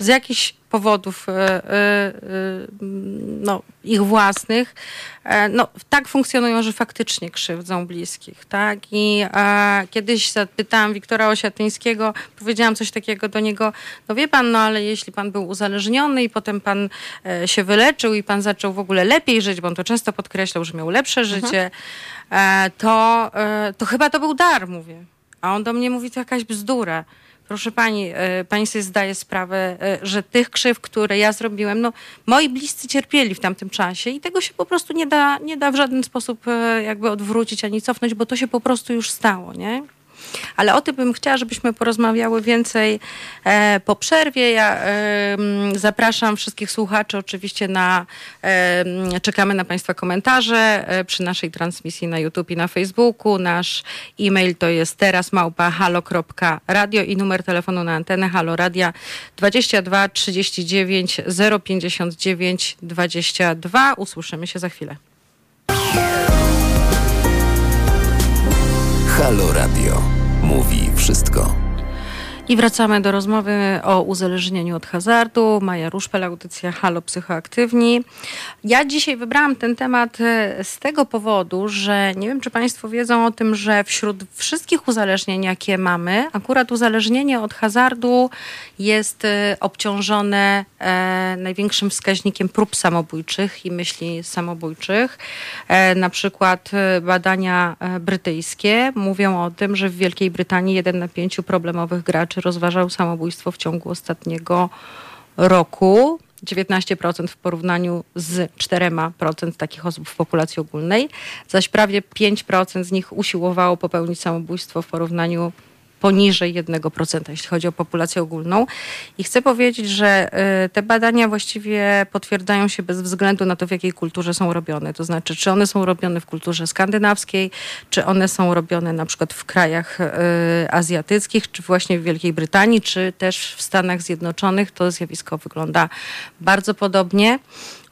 z jakichś powodów e, e, no, ich własnych, e, no, tak funkcjonują, że faktycznie krzywdzą bliskich. Tak? I kiedyś zapytałam Wiktora Osiatyńskiego, powiedziałam coś takiego do niego, no wie pan, no ale jeśli pan był uzależniony i potem pan się wyleczył i pan zaczął w ogóle lepiej żyć, bo on to często podkreślał, że miał lepsze życie, e, to, to chyba to był dar, mówię. A on do mnie mówi, to jakaś bzdura. Proszę pani, e, pani sobie zdaje sprawę, e, że tych krzyw, które ja zrobiłem, no moi bliscy cierpieli w tamtym czasie i tego się po prostu nie da, nie da w żaden sposób e, jakby odwrócić ani cofnąć, bo to się po prostu już stało, nie? Ale o tym bym chciała, żebyśmy porozmawiały więcej e, po przerwie. Ja e, zapraszam wszystkich słuchaczy oczywiście na, e, czekamy na Państwa komentarze przy naszej transmisji na YouTube i na Facebooku. Nasz e-mail to jest teraz małpa halo.radio i numer telefonu na antenę Halo Radia 22 39 059 22. Usłyszymy się za chwilę. Halo Radio. Mówi wszystko. I wracamy do rozmowy o uzależnieniu od hazardu. Maja Ruszpel, audycja Halo Psychoaktywni. Ja dzisiaj wybrałam ten temat e, z tego powodu, że nie wiem, czy Państwo wiedzą o tym, że wśród wszystkich uzależnień, jakie mamy, akurat uzależnienie od hazardu jest e, obciążone e, największym wskaźnikiem prób samobójczych i myśli samobójczych. Na przykład badania brytyjskie mówią o tym, że w Wielkiej Brytanii jeden na pięciu problemowych graczy rozważał samobójstwo w ciągu ostatniego roku. 19% w porównaniu z 4% takich osób w populacji ogólnej, zaś prawie 5% z nich usiłowało popełnić samobójstwo w porównaniu poniżej 1%, jeśli chodzi o populację ogólną. I chcę powiedzieć, że te badania właściwie potwierdzają się bez względu na to, w jakiej kulturze są robione. To znaczy, czy one są robione w kulturze skandynawskiej, czy one są robione na przykład w krajach azjatyckich, czy właśnie w Wielkiej Brytanii, czy też w Stanach Zjednoczonych. To zjawisko wygląda bardzo podobnie.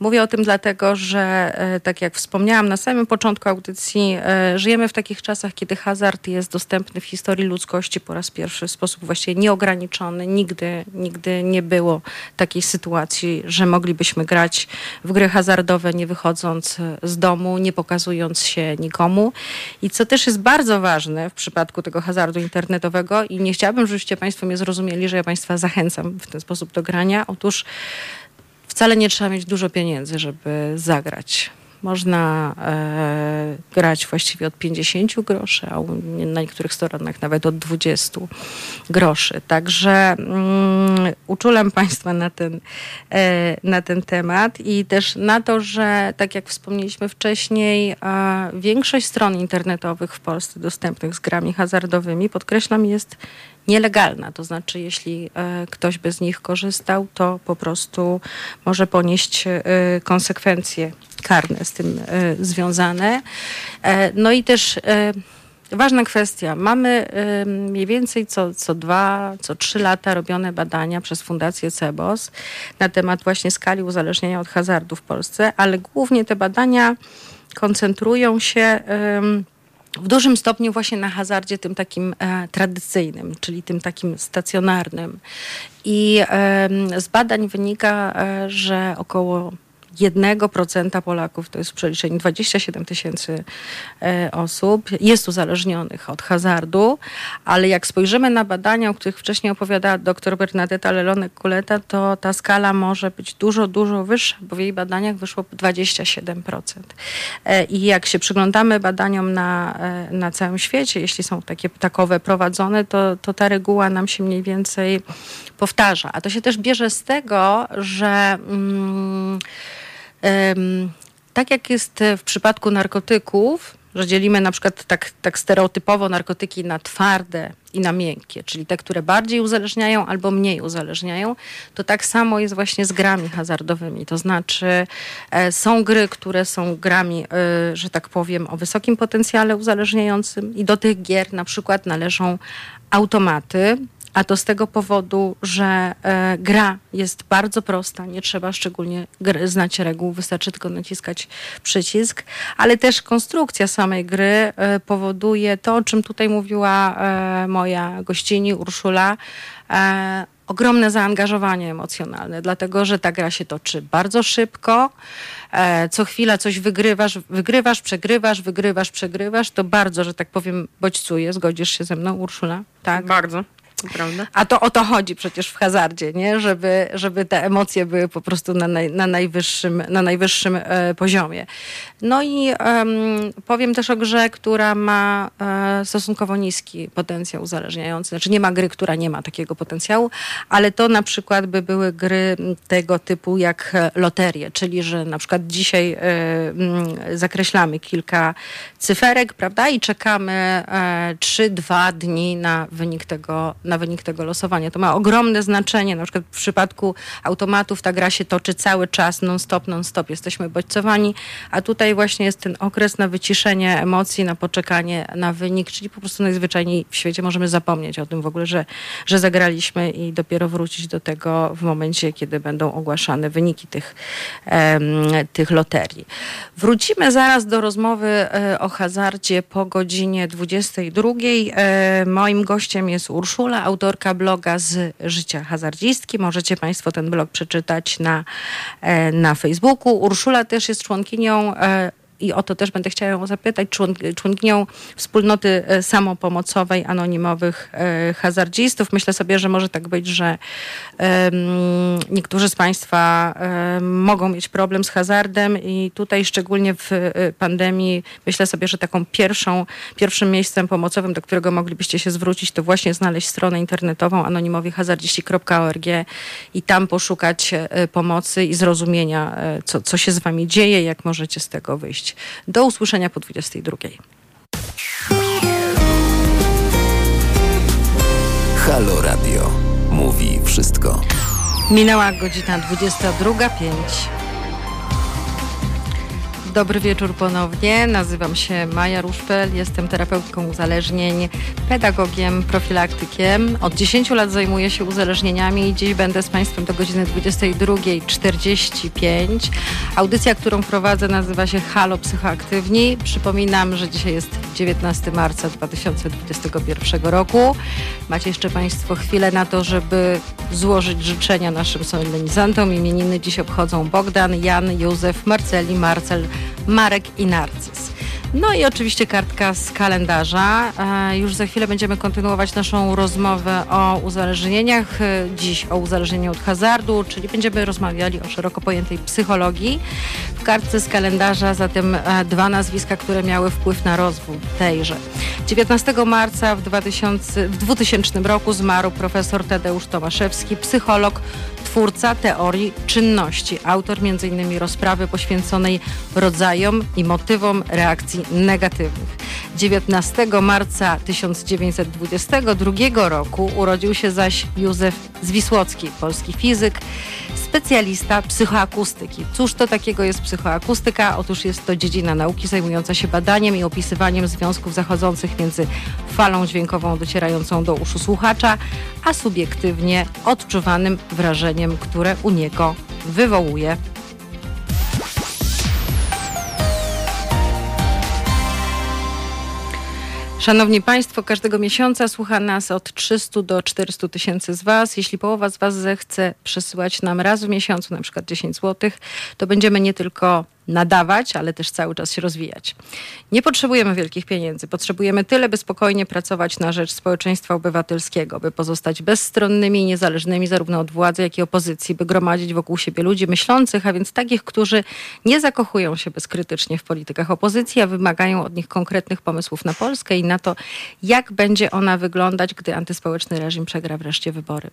Mówię o tym dlatego, że e, tak jak wspomniałam na samym początku audycji, żyjemy w takich czasach, kiedy hazard jest dostępny w historii ludzkości po raz pierwszy w sposób właściwie nieograniczony. Nigdy, nigdy nie było takiej sytuacji, że moglibyśmy grać w gry hazardowe nie wychodząc z domu, nie pokazując się nikomu. I co też jest bardzo ważne w przypadku tego hazardu internetowego i nie chciałabym, żebyście Państwo mnie zrozumieli, że ja Państwa zachęcam w ten sposób do grania. Otóż wcale nie trzeba mieć dużo pieniędzy, żeby zagrać. Można e, grać właściwie od 50 groszy, a na niektórych stronach nawet od 20 groszy. Także mm, uczulam Państwa na ten, e, na ten temat i też na to, że tak jak wspomnieliśmy wcześniej, e, większość stron internetowych w Polsce dostępnych z grami hazardowymi, podkreślam, jest nielegalna. To znaczy, jeśli e, ktoś by z nich korzystał, to po prostu może ponieść e, konsekwencje karne z tym e, związane. No i też ważna kwestia. Mamy mniej więcej co, co dwa, co trzy lata robione badania przez Fundację CEBOS na temat właśnie skali uzależnienia od hazardu w Polsce, ale głównie te badania koncentrują się w dużym stopniu właśnie na hazardzie tym takim e, tradycyjnym, czyli tym takim stacjonarnym. I e, z badań wynika, e, że około 1% Polaków, to jest w przeliczeniu 27 tysięcy e, osób, jest uzależnionych od hazardu, ale jak spojrzymy na badania, o których wcześniej opowiadała dr Bernadetta Lelonek-Kuleta, to ta skala może być dużo, dużo wyższa, bo w jej badaniach wyszło 27%. E, I jak się przyglądamy badaniom na, e, na całym świecie, jeśli są takie takowe prowadzone, to, to ta reguła nam się mniej więcej powtarza. A to się też bierze z tego, że... Mm, tak jak jest w przypadku narkotyków, że dzielimy na przykład tak, tak stereotypowo narkotyki na twarde i na miękkie, czyli te, które bardziej uzależniają albo mniej uzależniają, to tak samo jest właśnie z grami hazardowymi. To znaczy e, są gry, które są grami, e, że tak powiem, o wysokim potencjale uzależniającym i do tych gier na przykład należą automaty, a to z tego powodu, że e, gra jest bardzo prosta, nie trzeba szczególnie znać reguł, wystarczy tylko naciskać przycisk, ale też konstrukcja samej gry e, powoduje to, o czym tutaj mówiła e, moja gościni Urszula, ogromne zaangażowanie emocjonalne, dlatego że ta gra się toczy bardzo szybko. Co chwila coś wygrywasz, wygrywasz, przegrywasz, wygrywasz, przegrywasz. To bardzo, że tak powiem, bodźcuje. Zgodzisz się ze mną, Urszula? Tak. Bardzo. Prawda? A to o to chodzi przecież w hazardzie, nie? Żeby, żeby te emocje były po prostu na, naj, na najwyższym, na najwyższym e, poziomie. No i um, powiem też o grze, która ma e, stosunkowo niski potencjał uzależniający. Znaczy nie ma gry, która nie ma takiego potencjału, ale to na przykład by były gry tego typu jak loterie, czyli że na przykład dzisiaj e, zakreślamy kilka cyferek, prawda? I czekamy e, 3-2 dni na wynik tego, na wynik tego losowania. To ma ogromne znaczenie. Na przykład w przypadku automatów ta gra się toczy cały czas, non-stop, non-stop. Jesteśmy bodźcowani, a tutaj właśnie jest ten okres na wyciszenie emocji, na poczekanie na wynik, czyli po prostu najzwyczajniej w świecie możemy zapomnieć o tym w ogóle, że, że zagraliśmy i dopiero wrócić do tego w momencie, kiedy będą ogłaszane wyniki tych, um, tych loterii. Wrócimy zaraz do rozmowy e, o hazardzie po godzinie 22. E, moim gościem jest Urszula autorka bloga z życia hazardzistki. Możecie Państwo ten blog przeczytać na, e, na Facebooku. Urszula też jest członkinią e, i o to też będę chciała ją zapytać, członkinią wspólnoty e, samopomocowej anonimowych e, hazardzistów. Myślę sobie, że może tak być, że niektórzy z Państwa mogą mieć problem z hazardem i tutaj szczególnie w e, pandemii myślę sobie, że taką pierwszą, pierwszym miejscem pomocowym, do którego moglibyście się zwrócić, to właśnie znaleźć stronę internetową anonimowiehazardziści.org i tam poszukać pomocy i zrozumienia, co, co się z Wami dzieje, jak możecie z tego wyjść. Do usłyszenia po 22. Halo Radio. Mówi wszystko. Minęła godzina 22.05. Dobry wieczór ponownie. Nazywam się Maja Ruszpel, jestem terapeutką uzależnień, pedagogiem, profilaktykiem. Od 10 lat zajmuję się uzależnieniami i dziś będę z Państwem do godziny 22.45. Audycja, którą prowadzę nazywa się Halo Psychoaktywni. Przypominam, że dzisiaj jest 19 marca 2021 roku. Macie jeszcze Państwo chwilę na to, żeby złożyć życzenia naszym solenizantom. Imieniny dziś obchodzą Bogdan, Jan, Józef, Marceli, Marcel, Marek i Narcyz. No i oczywiście kartka z kalendarza. E, już za chwilę będziemy kontynuować naszą rozmowę o uzależnieniach. E, dziś o uzależnieniu od hazardu, czyli będziemy rozmawiali o szeroko pojętej psychologii. W kartce z kalendarza zatem e, dwa nazwiska, które miały wpływ na rozwój tejże. 19 marca w 2000, w 2000 roku zmarł profesor Tadeusz Tomaszewski, psycholog, twórca teorii czynności, autor m.in. rozprawy poświęconej rodzajom i motywom reakcji negatywnych. 19 marca 1922 roku urodził się zaś Józef Zwisłocki, polski fizyk, specjalista psychoakustyki. Cóż to takiego jest psychoakustyka? Otóż jest to dziedzina nauki zajmująca się badaniem i opisywaniem związków zachodzących między falą dźwiękową docierającą do uszu słuchacza, a subiektywnie odczuwanym wrażeniem, które u niego wywołuje Szanowni Państwo, każdego miesiąca słucha nas od 300 do 400 tysięcy z Was. Jeśli połowa z Was zechce przesyłać nam raz w miesiącu, na przykład 10 zł, to będziemy nie tylko nadawać, ale też cały czas się rozwijać. Nie potrzebujemy wielkich pieniędzy. Potrzebujemy tyle, by spokojnie pracować na rzecz społeczeństwa obywatelskiego, by pozostać bezstronnymi i niezależnymi zarówno od władzy, jak i opozycji, by gromadzić wokół siebie ludzi myślących, a więc takich, którzy nie zakochują się bezkrytycznie w politykach opozycji, a wymagają od nich konkretnych pomysłów na Polskę i na to, jak będzie ona wyglądać, gdy antyspołeczny reżim przegra wreszcie wybory.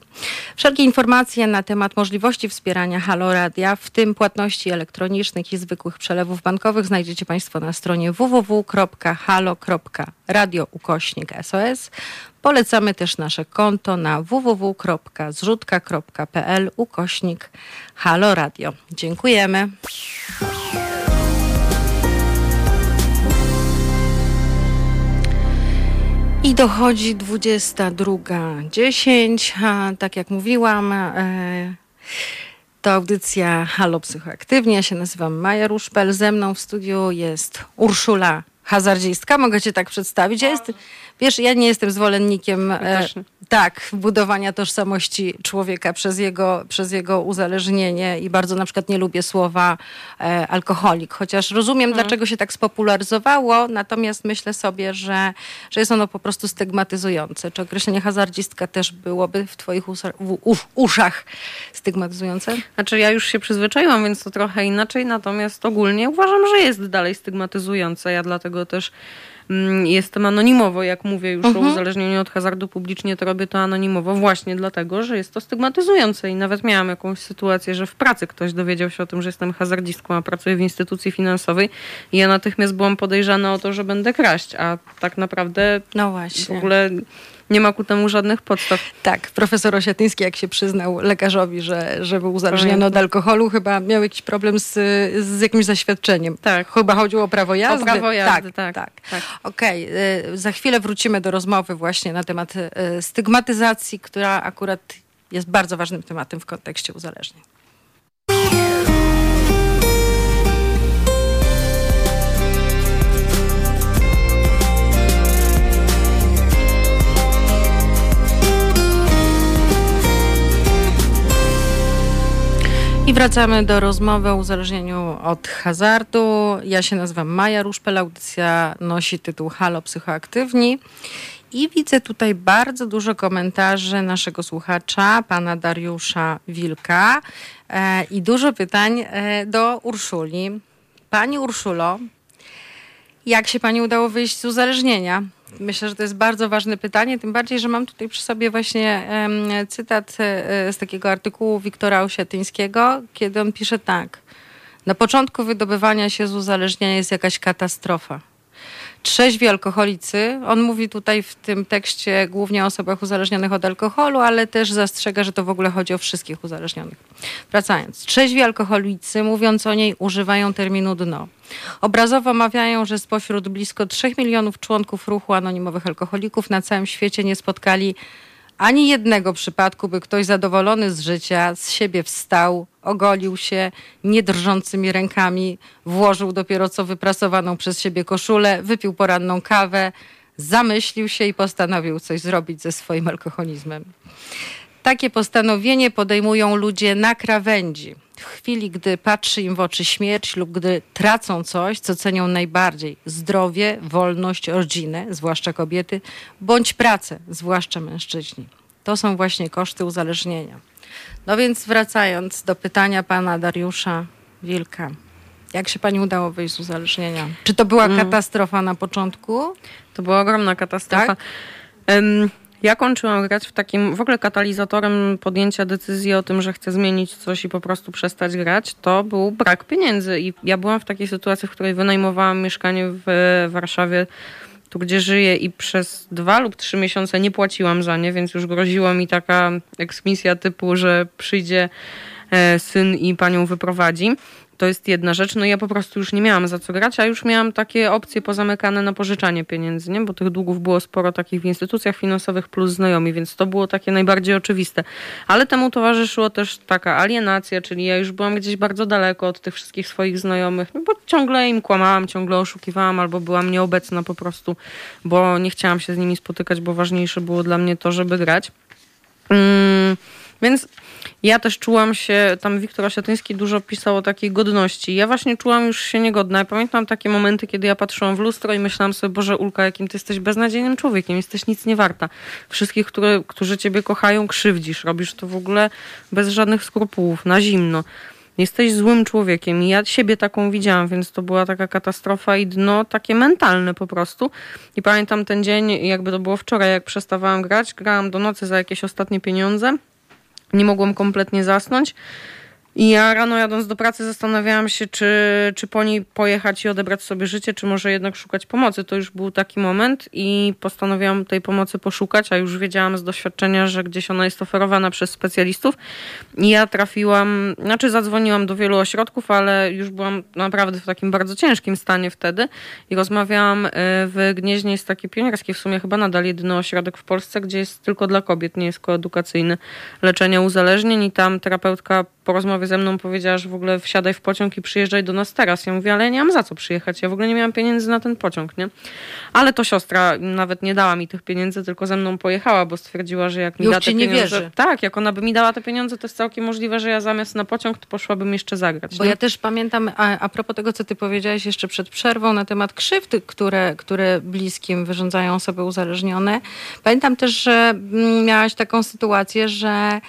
Wszelkie informacje na temat możliwości wspierania Halo Radia, w tym płatności elektronicznych i zwykłych zwykłych przelewów bankowych znajdziecie Państwo na stronie www.halo.radio SOS. Polecamy też nasze konto na www.zrzutka.pl ukośnik Halo Radio. Dziękujemy. I dochodzi 22.10. Tak jak mówiłam, e, to audycja Halo Psychoaktywnie. Ja się nazywam Maja Ruszpel. Ze mną w studiu jest Urszula Hazardzistka. Mogę cię tak przedstawić? Ja jest, wiesz, ja nie jestem zwolennikiem... E, tak, budowania tożsamości człowieka przez jego, przez jego uzależnienie i bardzo na przykład nie lubię słowa e, alkoholik, chociaż rozumiem, hmm. dlaczego się tak spopularyzowało, natomiast myślę sobie, że, że jest ono po prostu stygmatyzujące. Czy określenie hazardzistka też byłoby w twoich uszach stygmatyzujące? Znaczy ja już się przyzwyczaiłam, więc to trochę inaczej, natomiast ogólnie uważam, że jest dalej stygmatyzujące. Ja dlatego też jestem anonimowo, jak mówię już mhm. o uzależnieniu od hazardu publicznie, to robię to anonimowo właśnie dlatego, że jest to stygmatyzujące i nawet miałam jakąś sytuację, że w pracy ktoś dowiedział się o tym, że jestem hazardzistką, a pracuję w instytucji finansowej i ja natychmiast byłam podejrzana o to, że będę kraść, a tak naprawdę no właśnie. w ogóle nie ma ku temu żadnych podstaw. Tak, profesor Osiatyński, jak się przyznał lekarzowi, że, że był uzależniony od alkoholu, chyba miał jakiś problem z, z jakimś zaświadczeniem. Tak. Chyba chodziło o prawo jazdy. O prawo jazdy, tak. tak, tak. tak. Okej, okay. za chwilę wrócimy do rozmowy właśnie na temat y, stygmatyzacji, która akurat jest bardzo ważnym tematem w kontekście uzależnień. I wracamy do rozmowy o uzależnieniu od hazardu. Ja się nazywam Maja Ruszpel, audycja nosi tytuł Halo Psychoaktywni. I widzę tutaj bardzo dużo komentarzy naszego słuchacza, pana Dariusza Wilka e, i dużo pytań e, do Urszuli. Pani Urszulo, jak się pani udało wyjść z uzależnienia? Myślę, że to jest bardzo ważne pytanie, tym bardziej, że mam tutaj przy sobie właśnie cytat e, z takiego artykułu Wiktora Osiatyńskiego, kiedy on pisze tak. Na początku wydobywania się z uzależnienia jest jakaś katastrofa. Trzeźwi alkoholicy, on mówi tutaj w tym tekście głównie o osobach uzależnionych od alkoholu, ale też zastrzega, że to w ogóle chodzi o wszystkich uzależnionych. Wracając, trzeźwi alkoholicy, mówiąc o niej, używają terminu dno. Obrazowo mawiają, że spośród blisko 3 milionów członków ruchu anonimowych alkoholików na całym świecie nie spotkali ani jednego przypadku, by ktoś zadowolony z życia, z siebie wstał, ogolił się, nie drżącymi rękami, włożył dopiero co wyprasowaną przez siebie koszulę, wypił poranną kawę, zamyślił się i postanowił coś zrobić ze swoim alkoholizmem. Takie postanowienie podejmują ludzie na krawędzi. W chwili, gdy patrzy im w oczy śmierć lub gdy tracą coś, co cenią najbardziej zdrowie, wolność, rodzinę, zwłaszcza kobiety, bądź pracę, zwłaszcza mężczyźni. To są właśnie koszty uzależnienia. No więc wracając do pytania pana Dariusza Wilka. Jak się pani udało wyjść z uzależnienia? Czy to była mm. katastrofa na początku? To była ogromna katastrofa. Tak? Um, ja kończyłam grać w takim, w ogóle katalizatorem podjęcia decyzji o tym, że chcę zmienić coś i po prostu przestać grać, to był brak pieniędzy. I ja byłam w takiej sytuacji, w której wynajmowałam mieszkanie w Warszawie, tu gdzie żyję i przez dwa lub trzy miesiące nie płaciłam za nie, więc już groziła mi taka eksmisja typu, że przyjdzie e, syn i panią wyprowadzi. To jest jedna rzecz. No ja po prostu już nie miałam za co grać, a już miałam takie opcje pozamykane na pożyczanie pieniędzy, nie? bo tych długów było sporo takich w instytucjach finansowych plus znajomi, więc to było takie najbardziej oczywiste. Ale temu towarzyszyło też taka alienacja, czyli ja już byłam gdzieś bardzo daleko od tych wszystkich swoich znajomych, no bo ciągle im kłamałam, ciągle oszukiwałam albo byłam nieobecna po prostu, bo nie chciałam się z nimi spotykać, bo ważniejsze było dla mnie to, żeby grać. Mm, więc ja też czułam się, tam Wiktor Osiatyński dużo pisał o takiej godności. Ja właśnie czułam już się niegodna. Ja pamiętam takie momenty, kiedy ja patrzyłam w lustro i myślałam sobie, Boże Ulka, jakim ty jesteś beznadziejnym człowiekiem, jesteś nic nie warta. Wszystkich, które, którzy ciebie kochają, krzywdzisz. Robisz to w ogóle bez żadnych skrupułów, na zimno. Jesteś złym człowiekiem i ja siebie taką widziałam, więc to była taka katastrofa i dno takie mentalne po prostu. I pamiętam ten dzień, jakby to było wczoraj, jak przestawałam grać, grałam do nocy za jakieś ostatnie pieniądze nie mogłam kompletnie zasnąć. I ja rano jadąc do pracy zastanawiałam się, czy, czy po niej pojechać i odebrać sobie życie, czy może jednak szukać pomocy. To już był taki moment i postanowiłam tej pomocy poszukać, a już wiedziałam z doświadczenia, że gdzieś ona jest oferowana przez specjalistów. I ja trafiłam, znaczy zadzwoniłam do wielu ośrodków, ale już byłam naprawdę w takim bardzo ciężkim stanie wtedy i rozmawiałam y, w Gnieźnie, jest taki pionierski w sumie chyba nadal jedyny ośrodek w Polsce, gdzie jest tylko dla kobiet, nie jest koedukacyjny leczenia uzależnień i tam terapeutka po rozmowie ze mną powiedziała, że w ogóle wsiadaj w pociąg i przyjeżdżaj do nas teraz. Ja mówię, ale ja nie mam za co przyjechać. Ja w ogóle nie miałam pieniędzy na ten pociąg, nie? Ale to siostra nawet nie dała mi tych pieniędzy, tylko ze mną pojechała, bo stwierdziła, że jak mi Już da te nie pieniądze... Wierzy. Tak, jak ona by mi dała te pieniądze, to jest całkiem możliwe, że ja zamiast na pociąg, to poszłabym jeszcze zagrać. Bo nie? ja też pamiętam, a, a propos tego, co ty powiedziałeś jeszcze przed przerwą na temat krzywd, które, które bliskim wyrządzają osoby uzależnione. Pamiętam też, że mm, miałaś taką sytuację, że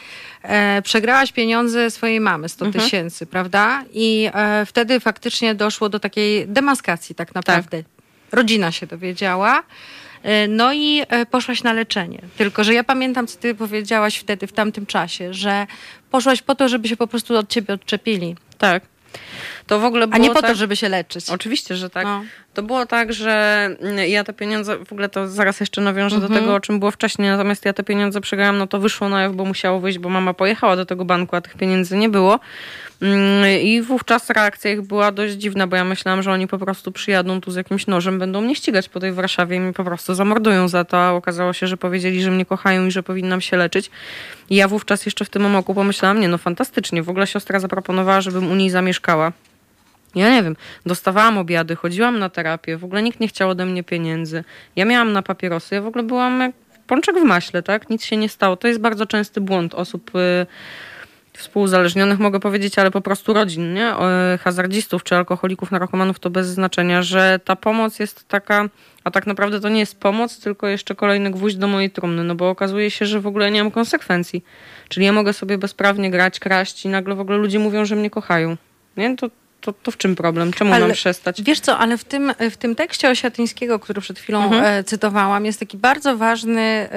e, przegrałaś pieniądze swojej mamy, 100 mhm. tysięcy, prawda? I e, wtedy faktycznie doszło do takiej demaskacji tak naprawdę. Tak. Rodzina się dowiedziała. E, no i e, poszłaś na leczenie. Tylko, że ja pamiętam, co ty powiedziałaś wtedy, w tamtym czasie, że poszłaś po to, żeby się po prostu od ciebie odczepili. Tak. To w ogóle A nie po tak... to, żeby się leczyć. Oczywiście, że tak. No. To było tak, że ja te pieniądze, w ogóle to zaraz jeszcze nawiążę mhm. do tego, o czym było wcześniej, natomiast ja te pieniądze przegrałam, no to wyszło na jaw, bo musiało wyjść, bo mama pojechała do tego banku, a tych pieniędzy nie było. Mm, I wówczas reakcja ich była dość dziwna, bo ja myślałam, że oni po prostu przyjadą tu z jakimś nożem, będą mnie ścigać po tej Warszawie i mnie po prostu zamordują za to, a okazało się, że powiedzieli, że mnie kochają i że powinnam się leczyć. I ja wówczas jeszcze w tym omoku pomyślałam, nie no fantastycznie, w ogóle siostra zaproponowała, żebym u niej zamieszkała. Ja nie wiem, dostawałam obiady, chodziłam na terapię, w ogóle nikt nie chciał ode mnie pieniędzy. Ja miałam na papierosy, ja w ogóle byłam jak pączek w maśle, tak? Nic się nie stało. To jest bardzo częsty błąd osób y, współzależnionych, mogę powiedzieć, ale po prostu rodzin, nie? Hazardzistów czy alkoholików, narkomanów to bez znaczenia, że ta pomoc jest taka, a tak naprawdę to nie jest pomoc, tylko jeszcze kolejny gwóźdź do mojej trumny, no bo okazuje się, że w ogóle nie mam konsekwencji. Czyli ja mogę sobie bezprawnie grać, kraść i nagle w ogóle ludzie mówią, że mnie kochają. Nie? To, to, to w czym problem? Czemu ale, mam przestać? Wiesz co, ale w tym, w tym tekście Osiatyńskiego, który przed chwilą mhm. E, cytowałam, jest taki bardzo ważny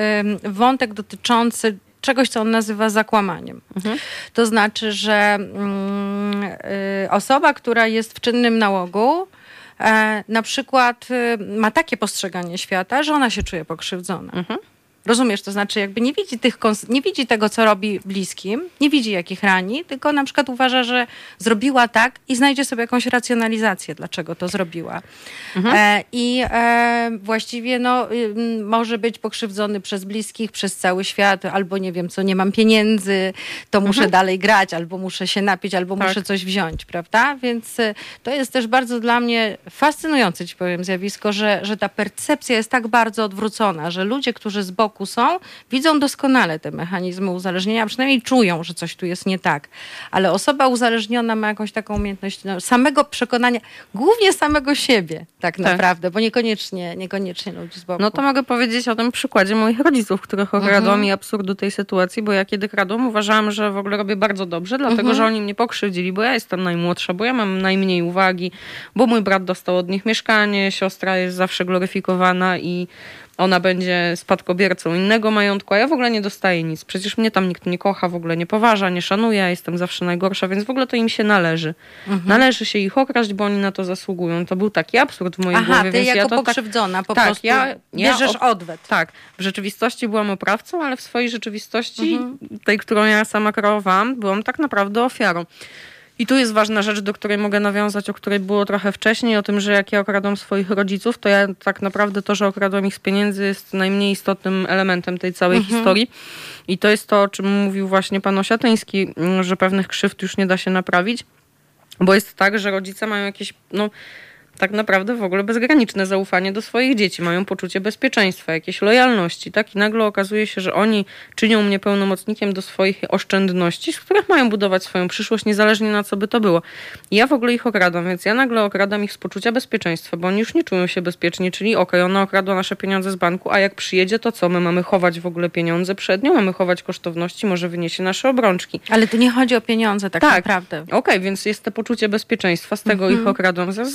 wątek dotyczący czegoś, co on nazywa zakłamaniem. Mhm. To znaczy, że mm, y, osoba, która jest w czynnym nałogu, e, na przykład e, ma takie postrzeganie świata, że ona się czuje pokrzywdzona. Mhm. Rozumiesz, to znaczy jakby nie widzi, tych, nie widzi tego, co robi bliskim, nie widzi, jak ich rani, tylko na przykład uważa, że zrobiła tak i znajdzie sobie jakąś racjonalizację, dlaczego to zrobiła. E, I e, właściwie no, y, może być pokrzywdzony przez bliskich, przez cały świat, albo nie wiem co, nie mam pieniędzy, to muszę dalej grać, albo muszę się napić, albo Tak. muszę coś wziąć, prawda? Więc y, to jest też bardzo dla mnie fascynujące, ci powiem, zjawisko, że, że ta percepcja jest tak bardzo odwrócona, że ludzie, którzy z boku są, widzą doskonale te mechanizmy uzależnienia, przynajmniej czują, że coś tu jest nie tak. Ale osoba uzależniona ma jakąś taką umiejętność no, samego przekonania, głównie samego siebie tak, naprawdę, bo niekoniecznie, niekoniecznie ludzi z boku. No to mogę powiedzieć o tym przykładzie moich rodziców, których okradłam i absurdu tej sytuacji, bo ja kiedy kradłam uważałam, że w ogóle robię bardzo dobrze, dlatego że oni mnie pokrzywdzili, bo ja jestem najmłodsza, bo ja mam najmniej uwagi, bo mój brat dostał od nich mieszkanie, siostra jest zawsze gloryfikowana i ona będzie spadkobiercą innego majątku, a ja w ogóle nie dostaję nic. Przecież mnie tam nikt nie kocha, w ogóle nie poważa, nie szanuje, ja jestem zawsze najgorsza, więc w ogóle to im się należy. Należy się ich okraść, bo oni na to zasługują. To był taki absurd w mojej Aha, głowie, ty więc jako ja to tak pokrzywdzona po tak, prostu ja- ja bierzesz odwet. tak, w rzeczywistości byłam oprawcą, ale w swojej rzeczywistości, tej, którą ja sama kreowałam, byłam tak naprawdę ofiarą. I tu jest ważna rzecz, do której mogę nawiązać, o której było trochę wcześniej, o tym, że jak ja okradłam swoich rodziców, to ja tak naprawdę to, że okradłam ich z pieniędzy jest najmniej istotnym elementem tej całej historii. I to jest to, o czym mówił właśnie pan Osiatyński, że pewnych krzywd już nie da się naprawić. Bo jest tak, że rodzice mają jakieś, no tak naprawdę w ogóle bezgraniczne zaufanie do swoich dzieci, mają poczucie bezpieczeństwa, jakieś lojalności, tak? I nagle okazuje się, że oni czynią mnie pełnomocnikiem do swoich oszczędności, z których mają budować swoją przyszłość, niezależnie na co by to było. I ja w ogóle ich okradam, więc ja nagle okradam ich z poczucia bezpieczeństwa, bo oni już nie czują się bezpiecznie, czyli okej, ona okradła nasze pieniądze z banku, a jak przyjedzie, to co? My mamy chować w ogóle pieniądze przed nią, mamy chować kosztowności, może wyniesie nasze obrączki. Ale tu nie chodzi o pieniądze tak, Tak. naprawdę. Okej, więc jest to poczucie bezpieczeństwa, z tego ich okradłam, z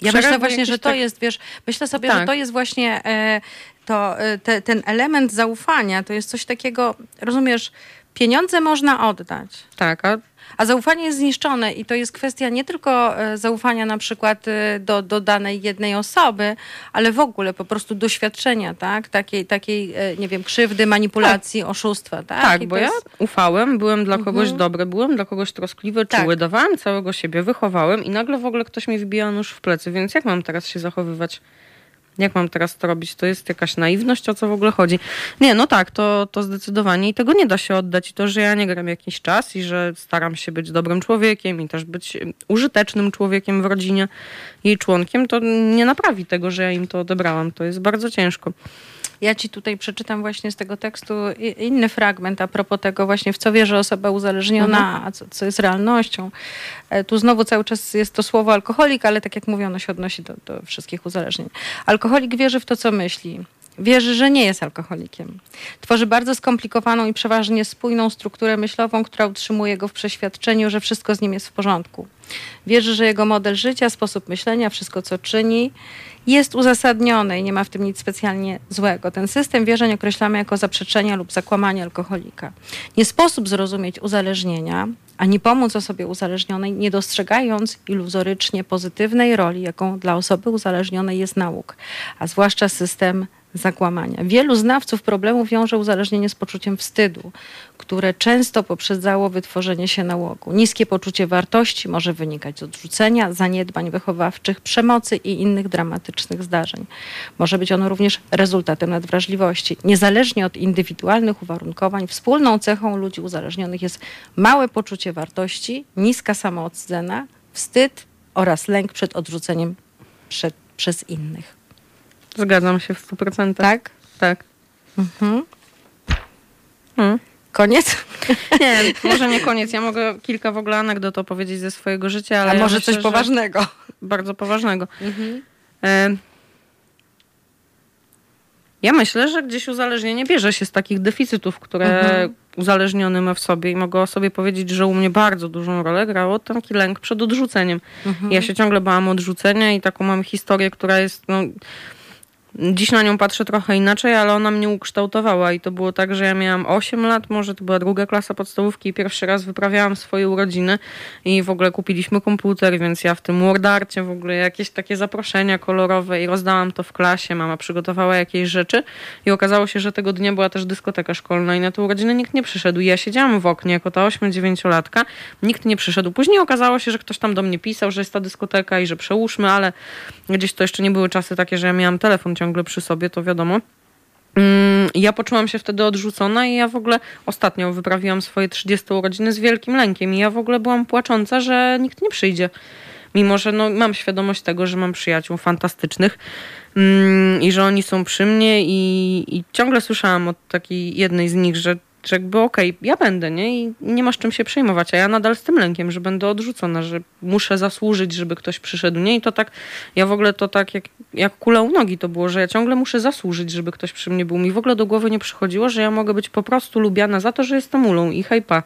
Ja myślę właśnie, że to tak- jest, wiesz, myślę sobie, że Tak. to jest właśnie e, to, e, te, ten element zaufania, to jest coś takiego, rozumiesz, pieniądze można oddać, Tak, a a zaufanie jest zniszczone i to jest kwestia nie tylko e, zaufania na przykład e, do, do danej jednej osoby, ale w ogóle po prostu doświadczenia, tak? Takiej, takiej e, nie wiem, krzywdy, manipulacji, oszustwa, tak? Tak, I bo to ja jest- ufałem, byłem dla kogoś dobry, byłem dla kogoś troskliwy, Tak. czuły, dawałem całego siebie, wychowałem i nagle w ogóle ktoś mi wbija nóż w plecy, więc jak mam teraz się zachowywać? Jak mam teraz to robić? To jest jakaś naiwność, o co w ogóle chodzi? Nie, no tak, to, to zdecydowanie i tego nie da się oddać. I to, że ja nie gram jakiś czas i że staram się być dobrym człowiekiem i też być użytecznym człowiekiem w rodzinie, jej członkiem, to nie naprawi tego, że ja im to odebrałam. To jest bardzo ciężko. Ja ci tutaj przeczytam właśnie z tego tekstu inny fragment a propos tego właśnie, w co wierzy osoba uzależniona, a co, co jest realnością. E, Tu znowu cały czas jest to słowo alkoholik, ale tak jak mówię, ono się odnosi do, do wszystkich uzależnień. Alkoholik wierzy w to, co myśli. Wierzy, że nie jest alkoholikiem. Tworzy bardzo skomplikowaną i przeważnie spójną strukturę myślową, która utrzymuje go w przeświadczeniu, że wszystko z nim jest w porządku. Wierzy, że jego model życia, sposób myślenia, wszystko co czyni, jest uzasadnione i nie ma w tym nic specjalnie złego. Ten system wierzeń określamy jako zaprzeczenia lub zakłamanie alkoholika. Nie sposób zrozumieć uzależnienia, ani pomóc osobie uzależnionej, nie dostrzegając iluzorycznie pozytywnej roli, jaką dla osoby uzależnionej jest nauk, a zwłaszcza system zakłamania. Wielu znawców problemu wiąże uzależnienie z poczuciem wstydu, które często poprzedzało wytworzenie się nałogu. Niskie poczucie wartości może wynikać z odrzucenia, zaniedbań wychowawczych, przemocy i innych dramatycznych zdarzeń. Może być ono również rezultatem nadwrażliwości. Niezależnie od indywidualnych uwarunkowań, wspólną cechą ludzi uzależnionych jest małe poczucie wartości, niska samoocena, wstyd oraz lęk przed odrzuceniem przed, przez innych. Zgadzam się w 100%. Tak? Tak. Mhm. Hmm. Koniec? Nie, może nie koniec. Ja mogę kilka w ogóle anegdot opowiedzieć ze swojego życia, ale A ja może myślę, coś poważnego? Bardzo poważnego. E, Ja myślę, że gdzieś uzależnienie bierze się z takich deficytów, które Mhm. uzależniony ma w sobie i mogę o sobie powiedzieć, że u mnie bardzo dużą rolę grało taki lęk przed odrzuceniem. Mhm. Ja się ciągle bałam odrzucenia i taką mam historię, która jest no, Dziś na nią patrzę trochę inaczej, ale ona mnie ukształtowała i to było tak, że ja miałam 8 lat, może to była druga klasa podstawówki i pierwszy raz wyprawiałam swoje urodziny i w ogóle kupiliśmy komputer, więc ja w tym WordArcie w ogóle jakieś takie zaproszenia kolorowe i rozdałam to w klasie, mama przygotowała jakieś rzeczy i okazało się, że tego dnia była też dyskoteka szkolna i na te urodziny nikt nie przyszedł i ja siedziałam w oknie jako ta 8-9-latka, nikt nie przyszedł. Później okazało się, że ktoś tam do mnie pisał, że jest ta dyskoteka i że przełóżmy, ale gdzieś to jeszcze nie były czasy takie, że ja miałam telefon ciągle przy sobie, to wiadomo. Mm, ja poczułam się wtedy odrzucona i ja w ogóle ostatnio wyprawiłam swoje 30 urodziny z wielkim lękiem i ja w ogóle byłam płacząca, że nikt nie przyjdzie. Mimo, że no, mam świadomość tego, że mam przyjaciół fantastycznych mm, i że oni są przy mnie i, i ciągle słyszałam od takiej jednej z nich, że że jakby okej, okay, ja będę, nie? I nie masz czym się przejmować, a ja nadal z tym lękiem, że będę odrzucona, że muszę zasłużyć, żeby ktoś przyszedł, nie? I to tak, ja w ogóle to tak jak, jak kula u nogi to było, że ja ciągle muszę zasłużyć, żeby ktoś przy mnie był. Mi w ogóle do głowy nie przychodziło, że ja mogę być po prostu lubiana za to, że jestem ulą i hejpa.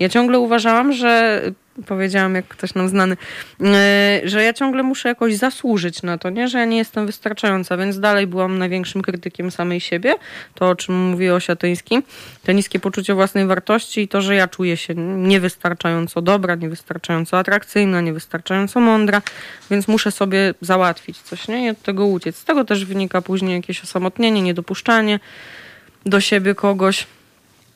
Ja ciągle uważałam, że powiedziałam, jak ktoś nam znany, e, że ja ciągle muszę jakoś zasłużyć na to, nie? że ja nie jestem wystarczająca, więc dalej byłam największym krytykiem samej siebie, to o czym mówi Osiatyński, to niskie poczucie własnej wartości i to, że ja czuję się niewystarczająco dobra, niewystarczająco atrakcyjna, niewystarczająco mądra, więc muszę sobie załatwić coś nie? i od tego uciec. Z tego też wynika później jakieś osamotnienie, niedopuszczanie do siebie kogoś,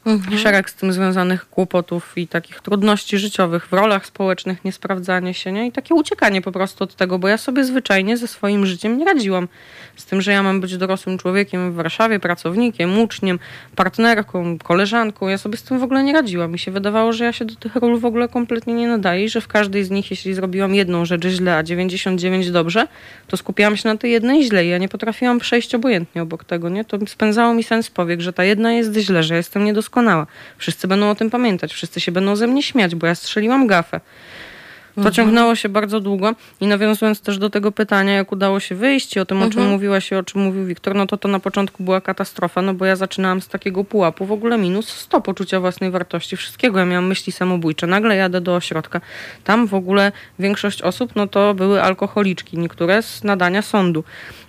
Mhm. Szereg z tym związanych kłopotów i takich trudności życiowych w rolach społecznych, niesprawdzanie się nie? i takie uciekanie po prostu od tego, bo ja sobie zwyczajnie ze swoim życiem nie radziłam. Z tym, że ja mam być dorosłym człowiekiem w Warszawie, pracownikiem, uczniem, partnerką, koleżanką. Ja sobie z tym w ogóle nie radziłam. Mi się wydawało, że ja się do tych ról w ogóle kompletnie nie nadaję i że w każdej z nich, jeśli zrobiłam jedną rzecz źle, a 99 dobrze, to skupiałam się na tej jednej źle i ja nie potrafiłam przejść obojętnie obok tego. Nie? To spędzało mi sens powiek, że ta jedna jest źle, że jestem niedoskonała doskonała. Wszyscy będą o tym pamiętać, wszyscy się będą ze mnie śmiać, bo ja strzeliłam gafę. To mhm. ciągnęło się bardzo długo i nawiązując też do tego pytania, jak udało się wyjść i o tym, mhm. o czym mhm. mówiłaś i o czym mówił Wiktor, no to to na początku była katastrofa, no bo ja zaczynałam z takiego pułapu, w ogóle minus 100 poczucia własnej wartości, wszystkiego. Ja miałam myśli samobójcze. Nagle jadę do ośrodka. Tam w ogóle większość osób, no to były alkoholiczki, niektóre z nadania sądu.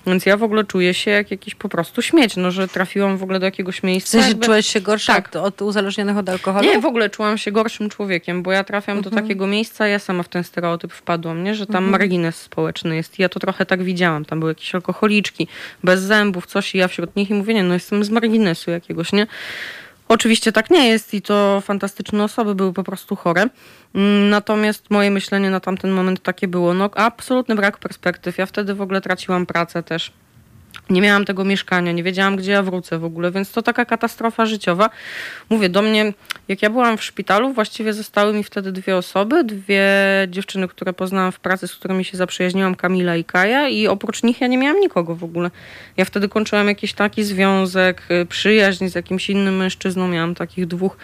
Więc ja w ogóle czuję się jak jakiś po prostu śmieć, no, że trafiłam w ogóle do jakiegoś miejsca. W sensie jakby... czułeś się gorsza tak. od, uzależnionych od alkoholu? Nie, w ogóle czułam się gorszym człowiekiem, bo ja trafiam mhm. do takiego miejsca, ja sama w ten stereotyp wpadłam, nie? że tam mhm. margines społeczny jest. I ja to trochę tak widziałam. Tam były jakieś alkoholiczki, bez zębów, coś i ja wśród nich i mówię, nie, no jestem z marginesu jakiegoś, nie? Oczywiście tak nie jest i to fantastyczne osoby były po prostu chore. Mm, natomiast moje myślenie na tamten moment takie było, no absolutny brak perspektyw. Ja wtedy w ogóle traciłam pracę też. Nie miałam tego mieszkania, nie wiedziałam, gdzie ja wrócę w ogóle, więc to taka katastrofa życiowa. Mówię, do mnie, jak ja byłam w szpitalu, właściwie zostały mi wtedy dwie osoby, dwie dziewczyny, które poznałam w pracy, z którymi się zaprzyjaźniłam, Kamila i Kaja i oprócz nich ja nie miałam nikogo w ogóle. Ja wtedy kończyłam jakiś taki związek, y, przyjaźń z jakimś innym mężczyzną, miałam takich dwóch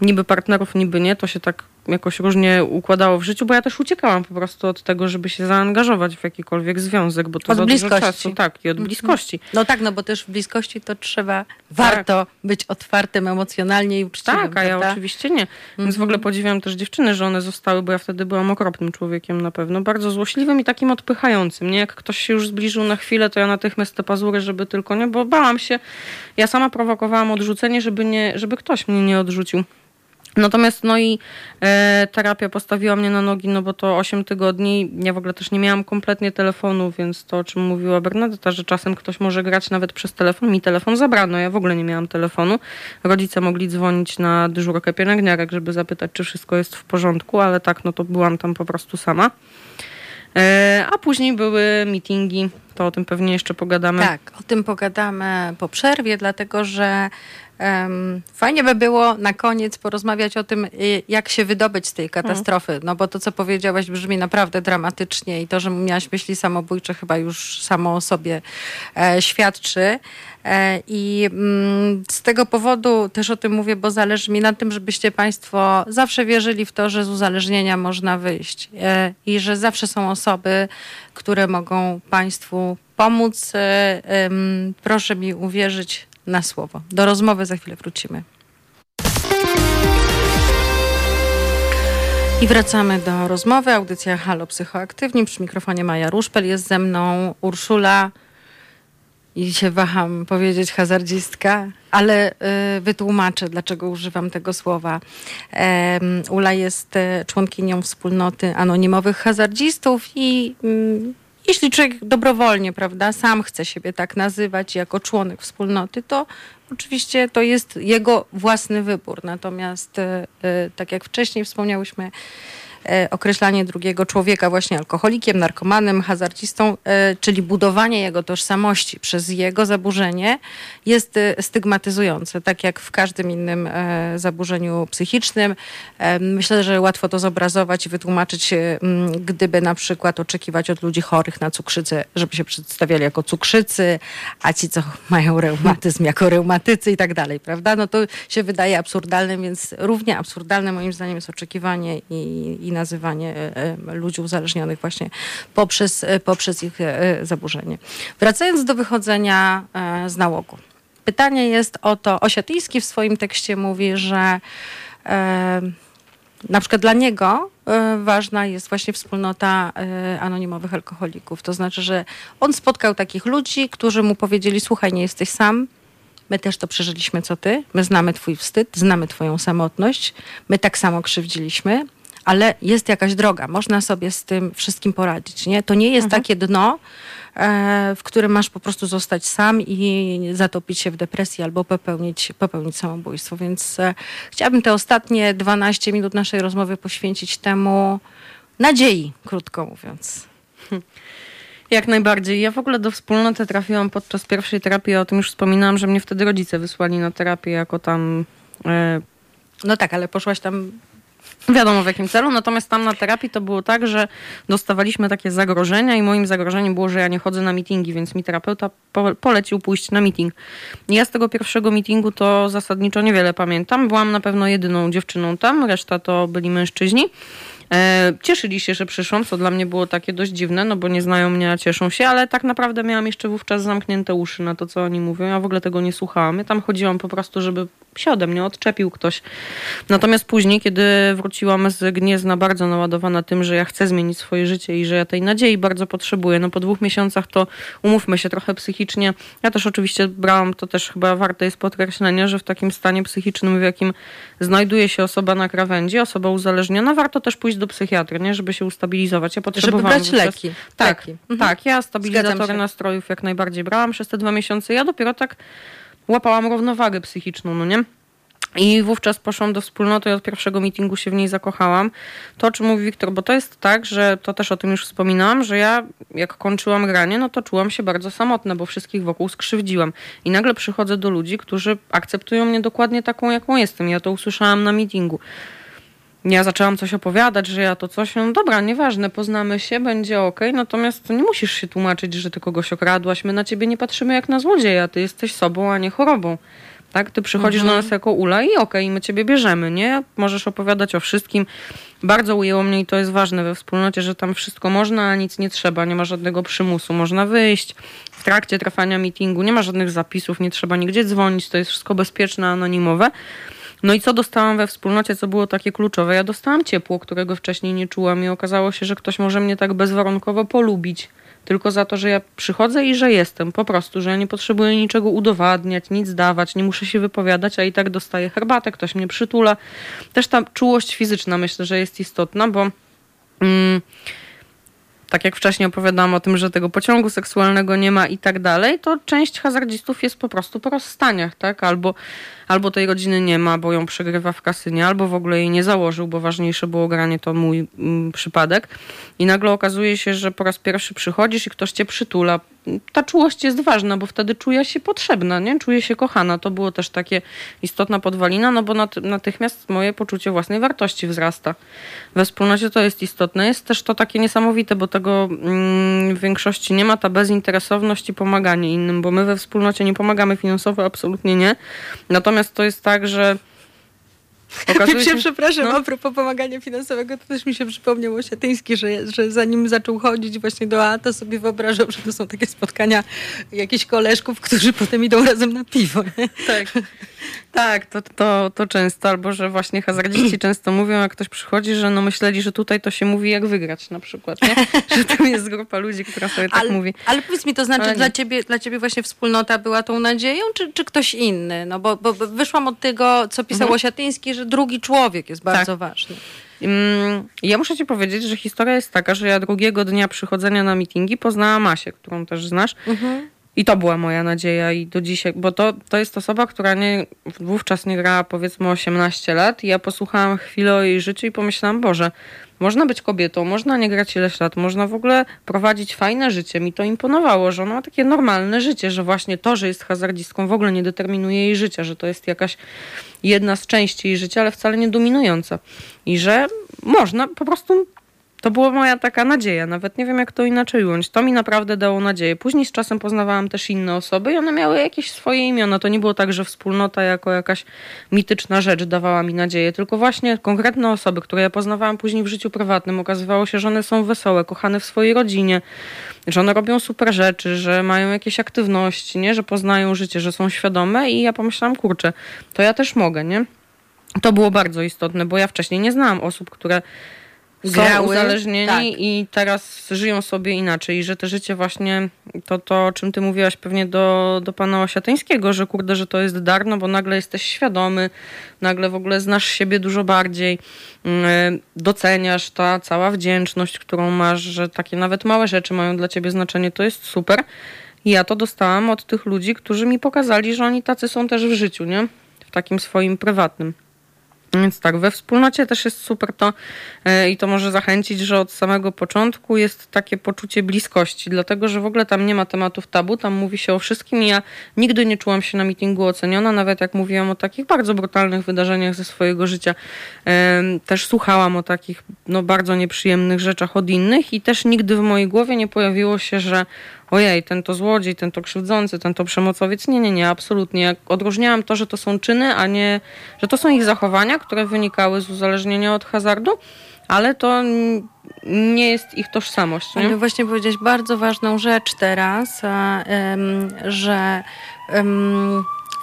niby partnerów, niby nie, to się tak jakoś różnie układało w życiu, bo ja też uciekałam po prostu od tego, żeby się zaangażować w jakikolwiek związek, bo to od za bliskości. dużo czasu. Tak, i od mhm. bliskości. No tak, no bo też w bliskości to trzeba, warto tak. być otwartym emocjonalnie i uczciwym. Tak, a ja prawda? oczywiście nie. Więc w ogóle mhm. podziwiam też dziewczyny, że one zostały, bo ja wtedy byłam okropnym człowiekiem na pewno, bardzo złośliwym i takim odpychającym. Nie, jak ktoś się już zbliżył na chwilę, to ja natychmiast te pazury, żeby tylko nie, bo bałam się. Ja sama prowokowałam odrzucenie, żeby, nie, żeby ktoś mnie nie odrzucił. Natomiast no i e, terapia postawiła mnie na nogi, no bo to 8 tygodni, ja w ogóle też nie miałam kompletnie telefonu, więc to o czym mówiła Bernadetta, że czasem ktoś może grać nawet przez telefon, mi telefon zabrano, ja w ogóle nie miałam telefonu. Rodzice mogli dzwonić na dyżurkę pielęgniarek, żeby zapytać, czy wszystko jest w porządku, ale tak, no to byłam tam po prostu sama. E, a później były meetingi, to o tym pewnie jeszcze pogadamy. Tak, o tym pogadamy po przerwie, dlatego że Fajnie by było na koniec porozmawiać o tym, y, jak się wydobyć z tej katastrofy. No bo to, co powiedziałaś, brzmi naprawdę dramatycznie i to, że miałaś myśli samobójcze, chyba już samo o sobie e, świadczy. E, I mm, z tego powodu też o tym mówię, bo zależy mi na tym, żebyście Państwo zawsze wierzyli w to, że z uzależnienia można wyjść e, i że zawsze są osoby, które mogą Państwu pomóc. Proszę mi uwierzyć, na słowo. Do rozmowy za chwilę wrócimy. I wracamy do rozmowy. Audycja Halo Psychoaktywni. Przy mikrofonie Maja Ruszpel. Jest ze mną Urszula i się waham powiedzieć hazardzistka, ale y, wytłumaczę, dlaczego używam tego słowa. Ula jest e, członkinią wspólnoty anonimowych hazardzistów i mm, jeśli człowiek dobrowolnie, prawda, sam chce siebie tak nazywać jako członek wspólnoty, to oczywiście to jest jego własny wybór. Natomiast, e, e, tak jak wcześniej wspomniałyśmy, określanie drugiego człowieka właśnie alkoholikiem, narkomanem, hazardzistą, e, czyli budowanie jego tożsamości przez jego zaburzenie jest e, stygmatyzujące, tak jak w każdym innym zaburzeniu psychicznym. Myślę, że łatwo to zobrazować i wytłumaczyć, gdyby na przykład oczekiwać od ludzi chorych na cukrzycę, żeby się przedstawiali jako cukrzycy, a ci, co mają reumatyzm, jako reumatycy i tak dalej, prawda? No to się wydaje absurdalne, więc równie absurdalne moim zdaniem jest oczekiwanie i, i nazywanie e, e, ludzi uzależnionych właśnie poprzez, e, poprzez ich zaburzenie. Wracając do wychodzenia z nałogu. Pytanie jest o to, Osiatyjski w swoim tekście mówi, że na przykład dla niego ważna jest właśnie wspólnota anonimowych alkoholików. To znaczy, że on spotkał takich ludzi, którzy mu powiedzieli: Słuchaj, nie jesteś sam. My też to przeżyliśmy, co ty. My znamy Twój wstyd, znamy Twoją samotność. My tak samo krzywdziliśmy ale jest jakaś droga, można sobie z tym wszystkim poradzić. Nie? To nie jest mhm. takie dno, e, w którym masz po prostu zostać sam i zatopić się w depresji albo popełnić, popełnić samobójstwo. Więc e, chciałabym te ostatnie 12 minut naszej rozmowy poświęcić temu nadziei, krótko mówiąc. Jak najbardziej. Ja w ogóle do wspólnoty trafiłam podczas pierwszej terapii. O tym już wspominałam, że mnie wtedy rodzice wysłali na terapię jako tam. E... No tak, ale poszłaś tam Wiadomo w jakim celu, natomiast tam na terapii to było tak, że dostawaliśmy takie zagrożenia i moim zagrożeniem było, że ja nie chodzę na meetingi, więc mi terapeuta polecił pójść na meeting. Ja z tego pierwszego meetingu to zasadniczo niewiele pamiętam. Byłam na pewno jedyną dziewczyną tam, reszta to byli mężczyźni. E, cieszyli się, że przyszłam, co dla mnie było takie dość dziwne, no bo nie znają mnie, a cieszą się, ale tak naprawdę miałam jeszcze wówczas zamknięte uszy na to, co oni mówią. Ja w ogóle tego nie słuchałam. Ja tam chodziłam po prostu, żeby się ode mnie odczepił ktoś. Natomiast później, kiedy wróciłam z Gniezna bardzo naładowana tym, że ja chcę zmienić swoje życie i że ja tej nadziei bardzo potrzebuję, no po dwóch miesiącach to umówmy się trochę psychicznie. Ja też oczywiście brałam, to też chyba warte jest podkreślenia, że w takim stanie psychicznym, w jakim znajduje się osoba na krawędzi, osoba uzależniona, warto też pójść do psychiatry, nie? żeby się ustabilizować. Ja potrzebowałam... Żeby brać leki. Tak, leki. Mhm. tak. Ja stabilizatory nastrojów jak najbardziej brałam przez te dwa miesiące. Ja dopiero tak łapałam równowagę psychiczną, no nie? I wówczas poszłam do wspólnoty i od pierwszego meetingu się w niej zakochałam. To, o czym mówi Wiktor, bo to jest tak, że to też o tym już wspominałam, że ja jak kończyłam granie, no to czułam się bardzo samotna, bo wszystkich wokół skrzywdziłam. I nagle przychodzę do ludzi, którzy akceptują mnie dokładnie taką, jaką jestem. Ja to usłyszałam na meetingu. Ja zaczęłam coś opowiadać, że ja to coś, no dobra, nieważne, poznamy się, będzie ok, natomiast nie musisz się tłumaczyć, że ty kogoś okradłaś, my na ciebie nie patrzymy jak na złodzieja, ty jesteś sobą, a nie chorobą. Tak? Ty przychodzisz mhm. do nas jako ula i okej, okay, my ciebie bierzemy, nie? Możesz opowiadać o wszystkim. Bardzo ujęło mnie i to jest ważne we wspólnocie, że tam wszystko można, a nic nie trzeba, nie ma żadnego przymusu. Można wyjść w trakcie trwania meetingu, nie ma żadnych zapisów, nie trzeba nigdzie dzwonić, to jest wszystko bezpieczne, anonimowe. No i co dostałam we wspólnocie, co było takie kluczowe? Ja dostałam ciepło, którego wcześniej nie czułam i okazało się, że ktoś może mnie tak bezwarunkowo polubić. Tylko za to, że ja przychodzę i że jestem, po prostu, że ja nie potrzebuję niczego udowadniać, nic dawać, nie muszę się wypowiadać, a i tak dostaję herbatę, ktoś mnie przytula. Też ta czułość fizyczna myślę, że jest istotna, bo. Mm, tak jak wcześniej opowiadałam o tym, że tego pociągu seksualnego nie ma i tak dalej, to część hazardzistów jest po prostu po rozstaniach, tak? Albo albo tej rodziny nie ma, bo ją przegrywa w kasynie, albo w ogóle jej nie założył, bo ważniejsze było granie, to mój mm, przypadek. I nagle okazuje się, że po raz pierwszy przychodzisz i ktoś cię przytula. Ta czułość jest ważna, bo wtedy czuję się potrzebna, nie? Czuję się kochana. To było też takie istotna podwalina, no bo natychmiast moje poczucie własnej wartości wzrasta. We wspólnocie to jest istotne. Jest też to takie niesamowite, bo tego mm, w większości nie ma, ta bezinteresowność i pomaganie innym, bo my we wspólnocie nie pomagamy finansowo, absolutnie nie. Natomiast to jest tak, że Okazuje się, przepraszam, no. a propos pomagania finansowego, to też mi się przypomniał Osiatyński, że, że zanim zaczął chodzić właśnie do A, to sobie wyobrażał, że to są takie spotkania jakichś koleżków, którzy potem idą razem na piwo. Nie? Tak. Tak, to, to, to często, albo że właśnie hazardziści często mówią, jak ktoś przychodzi, że no myśleli, że tutaj to się mówi jak wygrać na przykład, nie? że tu jest grupa ludzi, która sobie tak ale, mówi. Ale powiedz mi, to znaczy dla ciebie, dla ciebie właśnie wspólnota była tą nadzieją, czy, czy ktoś inny? No bo, bo wyszłam od tego, co pisał mhm. Osiatyński, że drugi człowiek jest bardzo tak. ważny. Mm, ja muszę ci powiedzieć, że historia jest taka, że ja drugiego dnia przychodzenia na mitingi poznałam Masię, którą też znasz. Mhm. I to była moja nadzieja i do dzisiaj, bo to, to jest osoba, która nie, wówczas nie grała powiedzmy 18 lat i ja posłuchałam chwilę o jej życiu i pomyślałam, Boże, można być kobietą, można nie grać ileś lat, można w ogóle prowadzić fajne życie. Mi to imponowało, że ona ma takie normalne życie, że właśnie to, że jest hazardzistką w ogóle nie determinuje jej życia, że to jest jakaś jedna z części jej życia, ale wcale nie dominująca. I że można po prostu to była moja taka nadzieja, nawet nie wiem jak to inaczej ująć. To mi naprawdę dało nadzieję. Później z czasem poznawałam też inne osoby i one miały jakieś swoje imiona. To nie było tak, że wspólnota jako jakaś mityczna rzecz dawała mi nadzieję, tylko właśnie konkretne osoby, które ja poznawałam później w życiu prywatnym. Okazywało się, że one są wesołe, kochane w swojej rodzinie, że one robią super rzeczy, że mają jakieś aktywności, nie? że poznają życie, że są świadome i ja pomyślałam, kurczę, to ja też mogę, nie? To było bardzo istotne, bo ja wcześniej nie znałam osób, które grały, są uzależnieni tak. i teraz żyją sobie inaczej. I że te życie właśnie, to, to o czym ty mówiłaś pewnie do, do pana Osiatyńskiego, że kurde, że to jest dar, no bo nagle jesteś świadomy, nagle w ogóle znasz siebie dużo bardziej, yy, doceniasz ta cała wdzięczność, którą masz, że takie nawet małe rzeczy mają dla ciebie znaczenie, to jest super. I ja to dostałam od tych ludzi, którzy mi pokazali, że oni tacy są też w życiu, nie? W takim swoim prywatnym. Więc tak, we wspólnocie też jest super to e, i to może zachęcić, że od samego początku jest takie poczucie bliskości, dlatego że w ogóle tam nie ma tematów tabu, tam mówi się o wszystkim i ja nigdy nie czułam się na mitingu oceniona, nawet jak mówiłam o takich bardzo brutalnych wydarzeniach ze swojego życia. Też słuchałam o takich no, bardzo nieprzyjemnych rzeczach od innych i też nigdy w mojej głowie nie pojawiło się, że ojej, ten to złodziej, ten to krzywdzący, ten to przemocowiec. Nie, nie, nie, absolutnie. Odróżniałam to, że to są czyny, a nie, że to są ich zachowania, które wynikały z uzależnienia od hazardu, ale to nie jest ich tożsamość. Nie? Ale właśnie powiedziałeś bardzo ważną rzecz teraz, że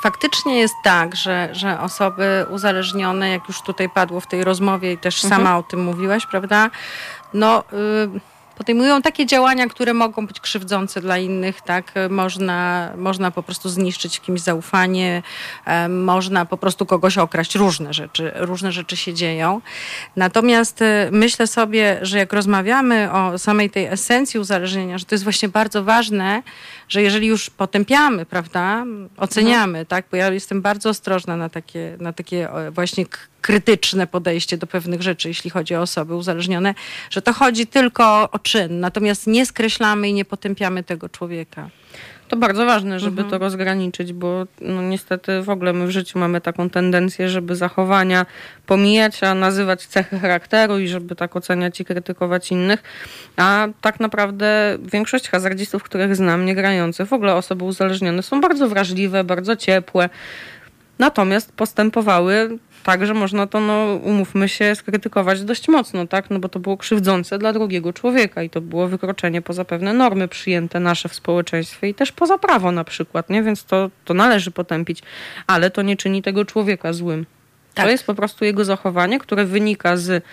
faktycznie jest tak, że, że osoby uzależnione, jak już tutaj padło w tej rozmowie i też mhm. sama o tym mówiłaś, prawda? No... Y podejmują takie działania, które mogą być krzywdzące dla innych, tak? Można, można po prostu zniszczyć kimś zaufanie, można po prostu kogoś okraść. Różne rzeczy, różne rzeczy się dzieją. Natomiast e, myślę sobie, że jak rozmawiamy o samej tej esencji uzależnienia, że to jest właśnie bardzo ważne, że jeżeli już potępiamy, prawda, oceniamy, mhm. tak? Bo ja jestem bardzo ostrożna na takie, na takie właśnie krytyczne podejście do pewnych rzeczy, jeśli chodzi o osoby uzależnione, że to chodzi tylko o czyn, natomiast nie skreślamy i nie potępiamy tego człowieka. To bardzo ważne, żeby mhm. to rozgraniczyć, bo no, niestety w ogóle my w życiu mamy taką tendencję, żeby zachowania pomijać, a nazywać cechy charakteru i żeby tak oceniać i krytykować innych. A tak naprawdę większość hazardzistów, których znam, nie grających, w ogóle osoby uzależnione, są bardzo wrażliwe, bardzo ciepłe. Natomiast postępowały tak, że można to, no, umówmy się, skrytykować dość mocno, tak? No bo to było krzywdzące dla drugiego człowieka i to było wykroczenie poza pewne normy przyjęte nasze w społeczeństwie i też poza prawo na przykład, nie? Więc to, to należy potępić, ale to nie czyni tego człowieka złym. Tak. To jest po prostu jego zachowanie, które wynika z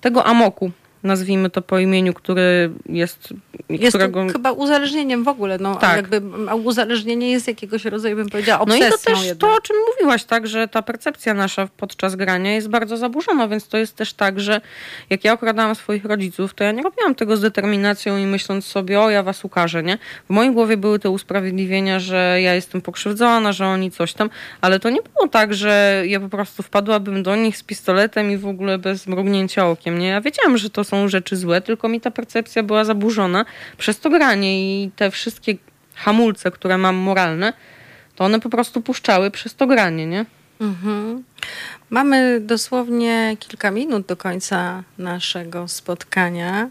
tego amoku, nazwijmy to po imieniu, który jest... Jest którego... chyba uzależnieniem w ogóle, no, tak. jakby uzależnienie jest jakiegoś rodzaju, bym powiedziała, obsesją. No i to też to, o czym mówiłaś, tak, że ta percepcja nasza podczas grania jest bardzo zaburzona, więc to jest też tak, że jak ja okradałam swoich rodziców, to ja nie robiłam tego z determinacją i myśląc sobie, o ja was ukażę, nie? W mojej głowie były te usprawiedliwienia, że ja jestem pokrzywdzona, że oni coś tam, ale to nie było tak, że ja po prostu wpadłabym do nich z pistoletem i w ogóle bez mrugnięcia okiem, nie? Ja wiedziałam, że to są są rzeczy złe, tylko mi ta percepcja była zaburzona przez to granie i te wszystkie hamulce, które mam moralne, to one po prostu puszczały przez to granie, nie? Mhm. Mamy dosłownie kilka minut do końca naszego spotkania.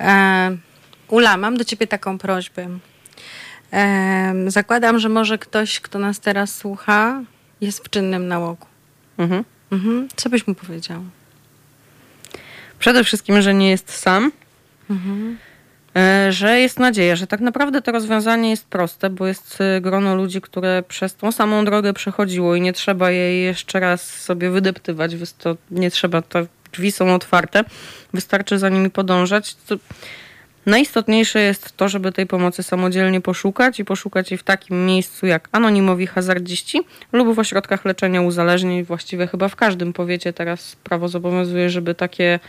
E, Ula, mam do ciebie taką prośbę. E, zakładam, że może ktoś, kto nas teraz słucha, jest w czynnym nałogu. Mhm. Mhm. Co byś mu powiedział? Przede wszystkim, że nie jest sam. Mhm. Że jest nadzieja, że tak naprawdę to rozwiązanie jest proste, bo jest e, grono ludzi, które przez tą samą drogę przechodziło i nie trzeba jej jeszcze raz sobie wydeptywać, nie trzeba, to drzwi są otwarte, wystarczy za nimi podążać. To Najistotniejsze jest to, żeby tej pomocy samodzielnie poszukać i poszukać jej w takim miejscu jak anonimowi hazardziści lub w ośrodkach leczenia uzależnień. Właściwie chyba w każdym powiecie teraz prawo zobowiązuje, żeby takie,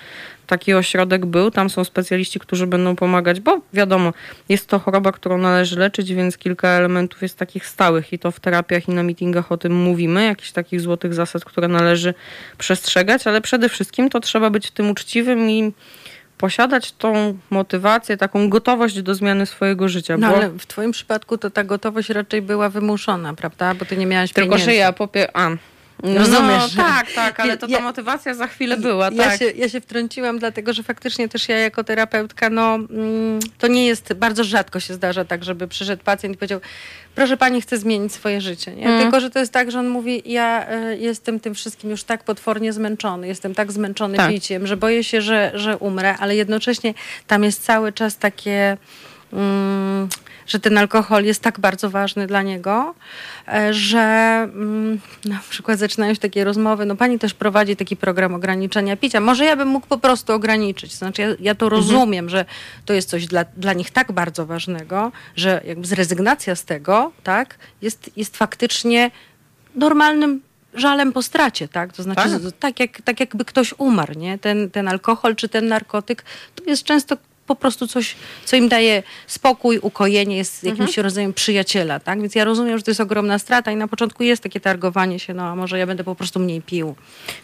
taki ośrodek był. Tam są specjaliści, którzy będą pomagać, bo wiadomo, jest to choroba, którą należy leczyć, więc kilka elementów jest takich stałych i to w terapiach i na meetingach o tym mówimy, jakichś takich złotych zasad, które należy przestrzegać, ale przede wszystkim to trzeba być w tym uczciwym i posiadać tą motywację, taką gotowość do zmiany swojego życia. No bo... ale w twoim przypadku to ta gotowość raczej była wymuszona, prawda? Bo ty nie miałaś Tylko, pieniędzy. że ja popie... A. No, Rozumiesz? No, tak, tak, ale to ta motywacja za chwilę była, ja tak. Się, ja się wtrąciłam, dlatego że faktycznie też ja jako terapeutka, no mm, to nie jest, bardzo rzadko się zdarza tak, żeby przyszedł pacjent i powiedział, proszę pani, chcę zmienić swoje życie. Nie? Mm. Tylko, że to jest tak, że on mówi, ja y, jestem tym wszystkim już tak potwornie zmęczony, jestem tak zmęczony tak. piciem, że boję się, że, że umrę, ale jednocześnie tam jest cały czas takie... Mm, że ten alkohol jest tak bardzo ważny dla niego, e, że mm, na przykład zaczynają się takie rozmowy, no pani też prowadzi taki program ograniczenia picia, może ja bym mógł po prostu ograniczyć. Znaczy ja, ja to mhm. rozumiem, że to jest coś dla, dla nich tak bardzo ważnego, że jakby zrezygnacja z tego, tak, jest, jest faktycznie normalnym żalem po stracie, tak? To znaczy, tak, tak, jak, tak jakby ktoś umarł, nie? Ten, ten alkohol czy ten narkotyk to jest często po prostu coś, co im daje spokój, ukojenie, jest jakimś mhm. rodzajem przyjaciela, tak? Więc ja rozumiem, że to jest ogromna strata i na początku jest takie targowanie się, no a może ja będę po prostu mniej pił.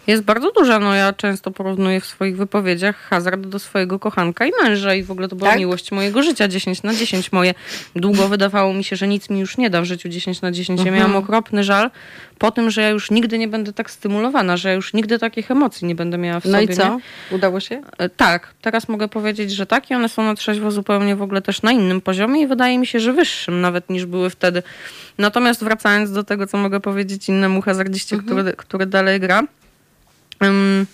Jest bardzo duża, no ja często porównuję w swoich wypowiedziach hazard do swojego kochanka i męża i w ogóle to była tak? miłość mojego życia, 10 na 10 moje. Długo wydawało mi się, że nic mi już nie da w życiu 10 na 10. Mhm. Ja miałam okropny żal po tym, że ja już nigdy nie będę tak stymulowana, że ja już nigdy takich emocji nie będę miała w no sobie. No i co? Nie? Udało się? E, tak, teraz mogę powiedzieć, że tak i one są na trzeźwo zupełnie w ogóle też na innym poziomie i wydaje mi się, że wyższym nawet niż były wtedy. Natomiast wracając do tego, co mogę powiedzieć innemu hazardziście, mhm. który, który dalej gra. Um,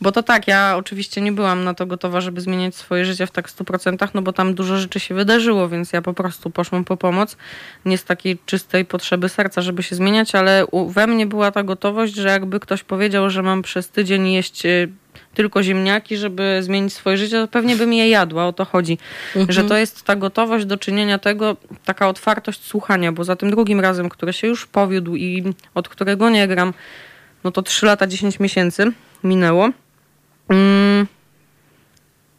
bo to tak, ja oczywiście nie byłam na to gotowa, żeby zmieniać swoje życie w tak 100%, no bo tam dużo rzeczy się wydarzyło, więc ja po prostu poszłam po pomoc. Nie z takiej czystej potrzeby serca, żeby się zmieniać, ale we mnie była ta gotowość, że jakby ktoś powiedział, że mam przez tydzień jeść y, tylko ziemniaki, żeby zmienić swoje życie, to pewnie bym je jadła, o to chodzi. Mhm. Że to jest ta gotowość do czynienia tego, taka otwartość słuchania, bo za tym drugim razem, który się już powiódł i od którego nie gram, no to 3 lata 10 miesięcy minęło. Mm,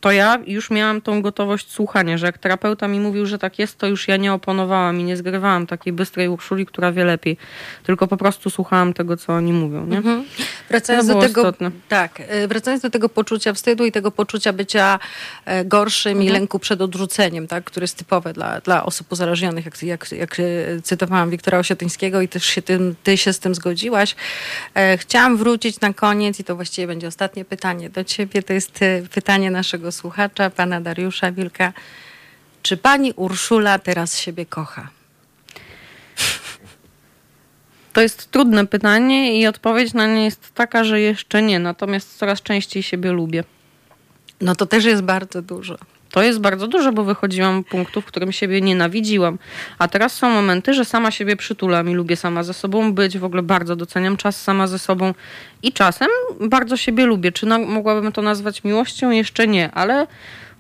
to ja już miałam tą gotowość słuchania, że jak terapeuta mi mówił, że tak jest, to już ja nie oponowałam i nie zgrywałam takiej bystrej Urszuli, która wie lepiej, tylko po prostu słuchałam tego, co oni mówią. Nie? Mhm. Wracając do tego, istotne. tak, e, wracając do tego poczucia wstydu i tego poczucia bycia e, gorszym mhm. i lęku przed odrzuceniem, tak, które jest typowe dla, dla osób uzależnionych, jak, jak, jak e, cytowałam Wiktora Osiatyńskiego i też się tym, ty się z tym zgodziłaś. Chciałam wrócić na koniec i to właściwie będzie ostatnie pytanie do ciebie. To jest pytanie naszego słuchacza, pana Dariusza Wilka. Czy pani Urszula teraz siebie kocha? To jest trudne pytanie i odpowiedź na nie jest taka, że jeszcze nie, natomiast coraz częściej siebie lubię. No to też jest bardzo dużo. To jest bardzo dużo, bo wychodziłam punktu, w którym siebie nienawidziłam. A teraz są momenty, że sama siebie przytulam i lubię sama ze sobą być. W ogóle bardzo doceniam czas sama ze sobą i czasem bardzo siebie lubię. Czy mogłabym to nazwać miłością? Jeszcze nie, ale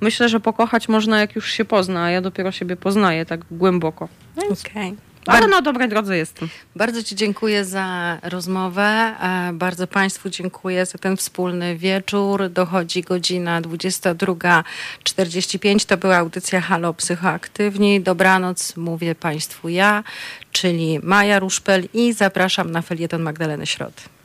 myślę, że pokochać można jak już się pozna, a ja dopiero siebie poznaję tak głęboko. Okej. Okay. Ale na dobrej drodze jestem. Bardzo Ci dziękuję za rozmowę. E, bardzo Państwu dziękuję za ten wspólny wieczór. Dochodzi godzina 22.45. To była audycja Halo Psychoaktywni. Dobranoc mówię Państwu ja, czyli Maja Ruszpel i zapraszam na felieton Magdaleny Środ.